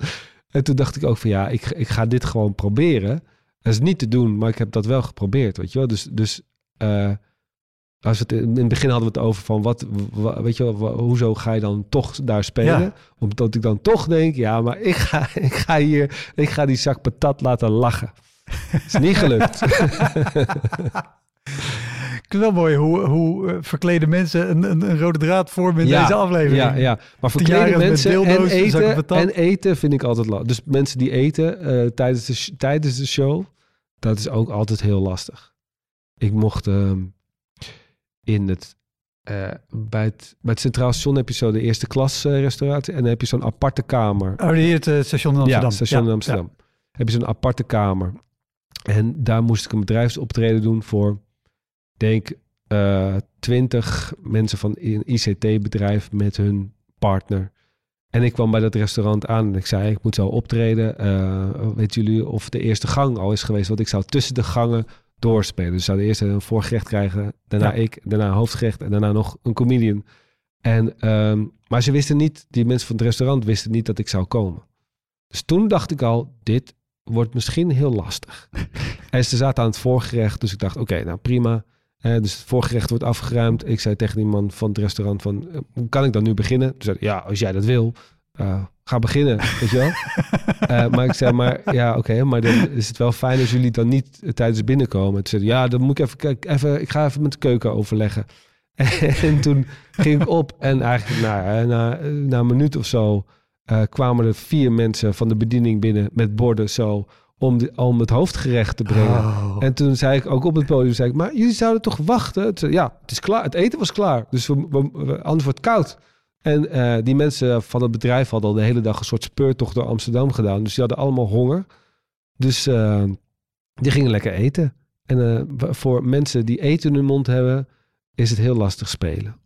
[SPEAKER 2] En toen dacht ik ook van ja, ik, ik ga dit gewoon proberen. Dat is niet te doen, maar ik heb dat wel geprobeerd, weet je wel. Dus, dus eh, als het in het begin hadden we het over van wat, wa- weet je wel, hoezo ga je dan toch daar spelen?
[SPEAKER 1] Ja.
[SPEAKER 2] Omdat ik dan toch denk, ja, maar ik ga, ik ga hier, ik ga die zak patat laten lachen. is niet gelukt.
[SPEAKER 1] Ik wel mooi hoe, hoe eh, verklede mensen een, een, een rode draad vormen in
[SPEAKER 2] Ja,
[SPEAKER 1] deze aflevering.
[SPEAKER 2] Ja, ja. maar
[SPEAKER 1] met
[SPEAKER 2] mensen en eten, en eten vind ik altijd lastig. Dus mensen die eten eh, tijdens, de, tijdens de show, dat is ook altijd heel lastig. Ik mocht ehm, in het, eh, bij het, bij het Centraal Station heb je zo de eerste klas restauratie en dan heb je zo'n aparte kamer.
[SPEAKER 1] Oh, hier het eh, station in Amsterdam.
[SPEAKER 2] Ja, station
[SPEAKER 1] Ja,
[SPEAKER 2] in Amsterdam. Heb je zo'n aparte kamer. En daar moest ik een bedrijfsoptreden doen voor, denk eh twintig mensen van een ICT-bedrijf met hun partner. En ik kwam bij dat restaurant aan en ik zei, ik moet zo optreden. Weten jullie of de eerste gang al is geweest? Want ik zou tussen de gangen doorspelen. Dus ik zou eerst een voorgerecht krijgen, daarna
[SPEAKER 1] Ja.
[SPEAKER 2] ik, daarna hoofdgerecht en daarna nog een comedian. En, ehm, maar ze wisten niet, die mensen van het restaurant wisten niet dat ik zou komen. Dus toen dacht ik al, dit wordt misschien heel lastig. en ze zaten aan het voorgerecht, dus ik dacht, oké, nou prima. Eh, dus het voorgerecht wordt afgeruimd. Ik zei tegen die man van het restaurant van, eh, hoe kan ik dan nu beginnen? Toen zei hij, ja, als jij dat wil, eh, ga beginnen, weet je wel. Eh, maar ik zei, maar ja, oké, maar dan is het wel fijn als jullie dan niet eh, tijdens binnenkomen. Toen zei ja, dan moet ik even, even, ik ga even met de keuken overleggen. en toen ging ik op en eigenlijk na, eh, na, na een minuut of zo kwamen er vier mensen van de bediening binnen met borden zo om, de, om het hoofdgerecht te brengen.
[SPEAKER 1] Oh.
[SPEAKER 2] En toen zei ik ook op het podium, zei ik, maar jullie zouden toch wachten? Toen ja, het is klaar. Het eten was klaar. Dus we, we, we- anders wordt het koud. En eh, die mensen van het bedrijf hadden al de hele dag een soort speurtocht door Amsterdam gedaan. Dus die hadden allemaal honger. Dus eh, die gingen lekker eten. En eh, voor mensen die eten in hun mond hebben, is het heel lastig spelen.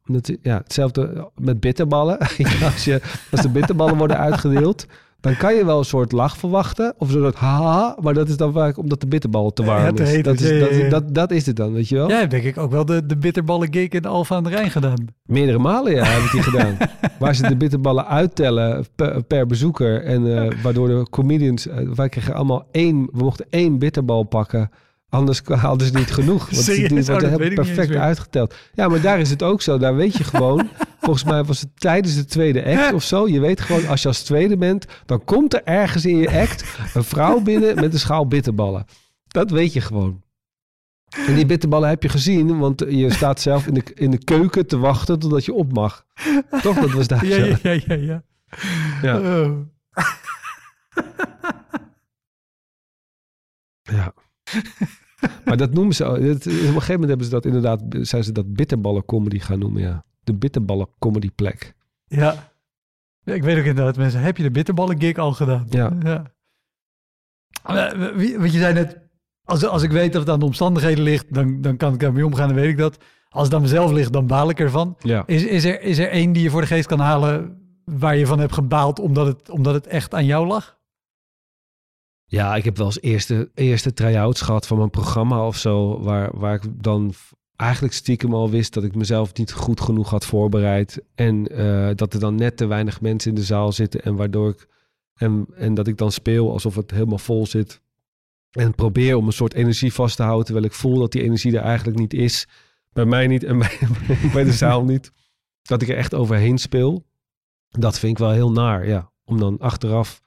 [SPEAKER 2] Ja, hetzelfde met bitterballen. als, je, als de bitterballen worden uitgedeeld, dan kan je wel een soort lach verwachten. Of een soort haha, maar dat is dan vaak omdat de bitterbal te warm
[SPEAKER 1] Ja, te
[SPEAKER 2] is. Dat
[SPEAKER 1] is, ja,
[SPEAKER 2] dat,
[SPEAKER 1] ja, ja.
[SPEAKER 2] is- dat, dat is het dan, weet je wel?
[SPEAKER 1] Hebt denk ik ook wel de, de bitterballen gig in Alfa aan de Rijn gedaan.
[SPEAKER 2] Meerdere malen ja, heb ik die gedaan. Waar ze de bitterballen uittellen per, per bezoeker. En eh, waardoor de comedians... eh, wij kregen allemaal één... We mochten één bitterbal pakken. Anders hadden ze niet genoeg. Want die worden
[SPEAKER 1] eens
[SPEAKER 2] perfect uitgeteld. Ja, maar daar is het ook zo. Daar weet je gewoon... Volgens mij was het tijdens de tweede act of zo. Je weet gewoon, als je als tweede bent... dan komt er ergens in je act een vrouw binnen met een schaal bitterballen. Dat weet je gewoon. En die bitterballen heb je gezien, want je staat zelf in de, in de keuken te wachten totdat je op mag. Toch? Dat was daar
[SPEAKER 1] Ja,
[SPEAKER 2] zo.
[SPEAKER 1] ja, ja, ja. ja.
[SPEAKER 2] Ja.
[SPEAKER 1] Oh.
[SPEAKER 2] Ja. Maar dat noemen ze... dat- op een gegeven moment hebben ze dat inderdaad... zijn ze dat bitterballen comedy gaan noemen, ja. De bitterballen comedy plek.
[SPEAKER 1] Ja. Ja, Ik weet ook inderdaad, mensen, heb je de bitterballen gig al gedaan?
[SPEAKER 2] Ja.
[SPEAKER 1] Eh, wie- Want je zei net, als, als ik weet dat het aan de omstandigheden ligt, dan, dan kan ik daarmee omgaan, dan weet ik dat. Als het aan mezelf ligt, dan baal ik ervan.
[SPEAKER 2] Ja.
[SPEAKER 1] Is, is, er, is er één die je voor de geest kan halen waar je van hebt gebaald omdat het, omdat het echt aan jou lag?
[SPEAKER 2] Ja, ik heb wel eens eerste, eerste try-outs gehad van mijn programma of zo. Waar, waar ik dan eigenlijk stiekem al wist dat ik mezelf niet goed genoeg had voorbereid. En eh, dat er dan net te weinig mensen in de zaal zitten. En waardoor ik. En, en dat ik dan speel alsof het helemaal vol zit. En probeer om een soort energie vast te houden. Terwijl ik voel dat die energie er eigenlijk niet is. Bij mij niet en bij, bij de zaal niet. Dat ik er echt overheen speel. Dat vind ik wel heel naar, ja. Om dan achteraf.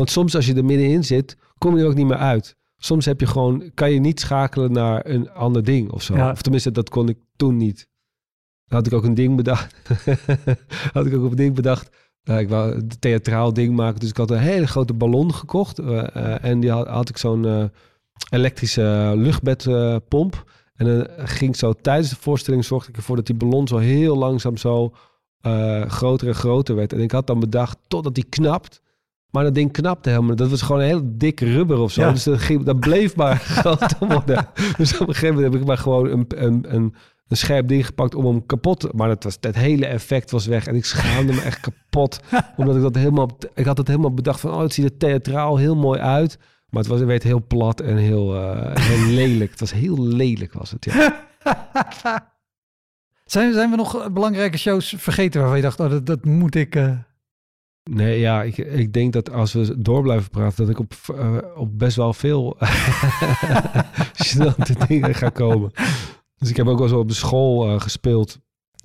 [SPEAKER 2] Want soms als je er middenin zit, kom je er ook niet meer uit. Soms heb je gewoon, kan je niet schakelen naar een ander ding of zo.
[SPEAKER 1] Ja.
[SPEAKER 2] Of tenminste, dat kon ik toen niet. Dan had ik ook een ding bedacht. had ik ook een ding bedacht. Ik wou een theatraal ding maken. Dus ik had een hele grote ballon gekocht. eh, eh, en die had, had ik zo'n eh, elektrische luchtbedpomp. en dan ging ik zo tijdens de voorstelling zorgde ik ervoor dat die ballon zo heel langzaam zo groter en groter werd. En ik had dan bedacht totdat die knapt. Maar dat ding knapte helemaal. Dat was gewoon een heel dik rubber of zo.
[SPEAKER 1] Ja.
[SPEAKER 2] Dus dat, ging, dat bleef maar groter worden. Dus op een gegeven moment heb ik maar gewoon een, een, een, een scherp ding gepakt om hem kapot te... Maar dat, was, dat hele effect was weg. En ik schaamde me echt kapot. Omdat ik dat helemaal... Ik had het helemaal bedacht van... Oh, het ziet er theatraal heel mooi uit. Maar het, was, het werd heel plat en heel, eh, heel lelijk. Het was heel lelijk was het, ja.
[SPEAKER 1] Zijn, zijn we nog belangrijke shows vergeten waarvan je dacht, oh, dat, dat moet ik... eh,
[SPEAKER 2] Nee, ja, ik, ik denk dat als we door blijven praten, dat ik op, eh, op best wel veel gênante dingen ga komen. Dus ik heb ook wel zo op de school eh, gespeeld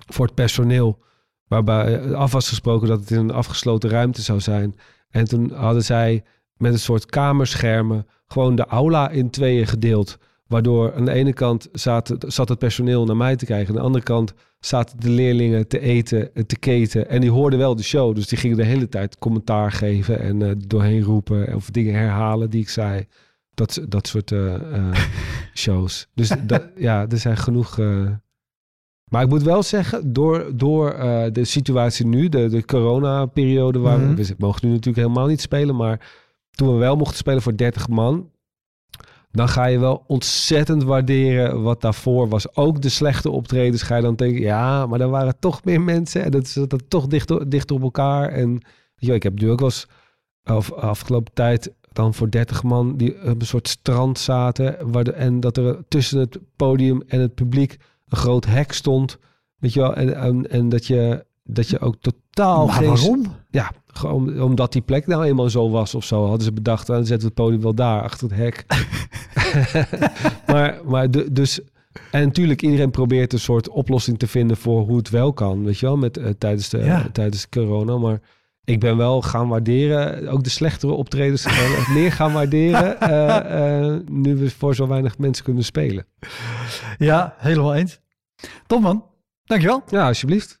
[SPEAKER 2] voor het personeel. Waarbij eh, af was gesproken dat het in een afgesloten ruimte zou zijn. En toen hadden zij met een soort kamerschermen gewoon de aula in tweeën gedeeld. Waardoor aan de ene kant zat, zat het personeel naar mij te kijken. Aan de andere kant zaten de leerlingen te eten, en te keten. En die hoorden wel de show. Dus die gingen de hele tijd commentaar geven en eh, doorheen roepen. Of dingen herhalen die ik zei. Dat, dat soort eh, eh, shows. Dus dat, ja, er zijn genoeg... Maar ik moet wel zeggen, door, door de situatie nu, de, de corona-periode... waar
[SPEAKER 1] Mhm.
[SPEAKER 2] we, we mogen nu natuurlijk helemaal niet spelen... maar toen we wel mochten spelen voor 30 man... dan ga je wel ontzettend waarderen wat daarvoor was. Ook de slechte optredens ga je dan denken... ja, maar er waren toch meer mensen... en dat zat toch dicht, dicht op elkaar. En wel, ik heb nu ook wel eens... Afgelopen tijd dan voor 30 man die op een soort strand zaten. Waar de, en dat er tussen het podium en het publiek een groot hek stond. Weet je wel, en, en dat, je, dat je ook totaal
[SPEAKER 1] maar
[SPEAKER 2] geen...
[SPEAKER 1] waarom?
[SPEAKER 2] Ja, gewoon omdat die plek nou eenmaal zo was of zo. Hadden ze bedacht, dan zetten we het podium wel daar, achter het hek. maar maar de, dus... En natuurlijk, iedereen probeert een soort oplossing te vinden voor hoe het wel kan. Weet je wel, met, eh, tijdens, de,
[SPEAKER 1] Ja.
[SPEAKER 2] tijdens corona. Maar ik ben wel gaan waarderen, ook de slechtere optredens meer gaan waarderen. eh, eh, nu we voor zo weinig mensen kunnen spelen.
[SPEAKER 1] Ja, helemaal eens. Tom man, dankjewel.
[SPEAKER 2] Ja, alsjeblieft.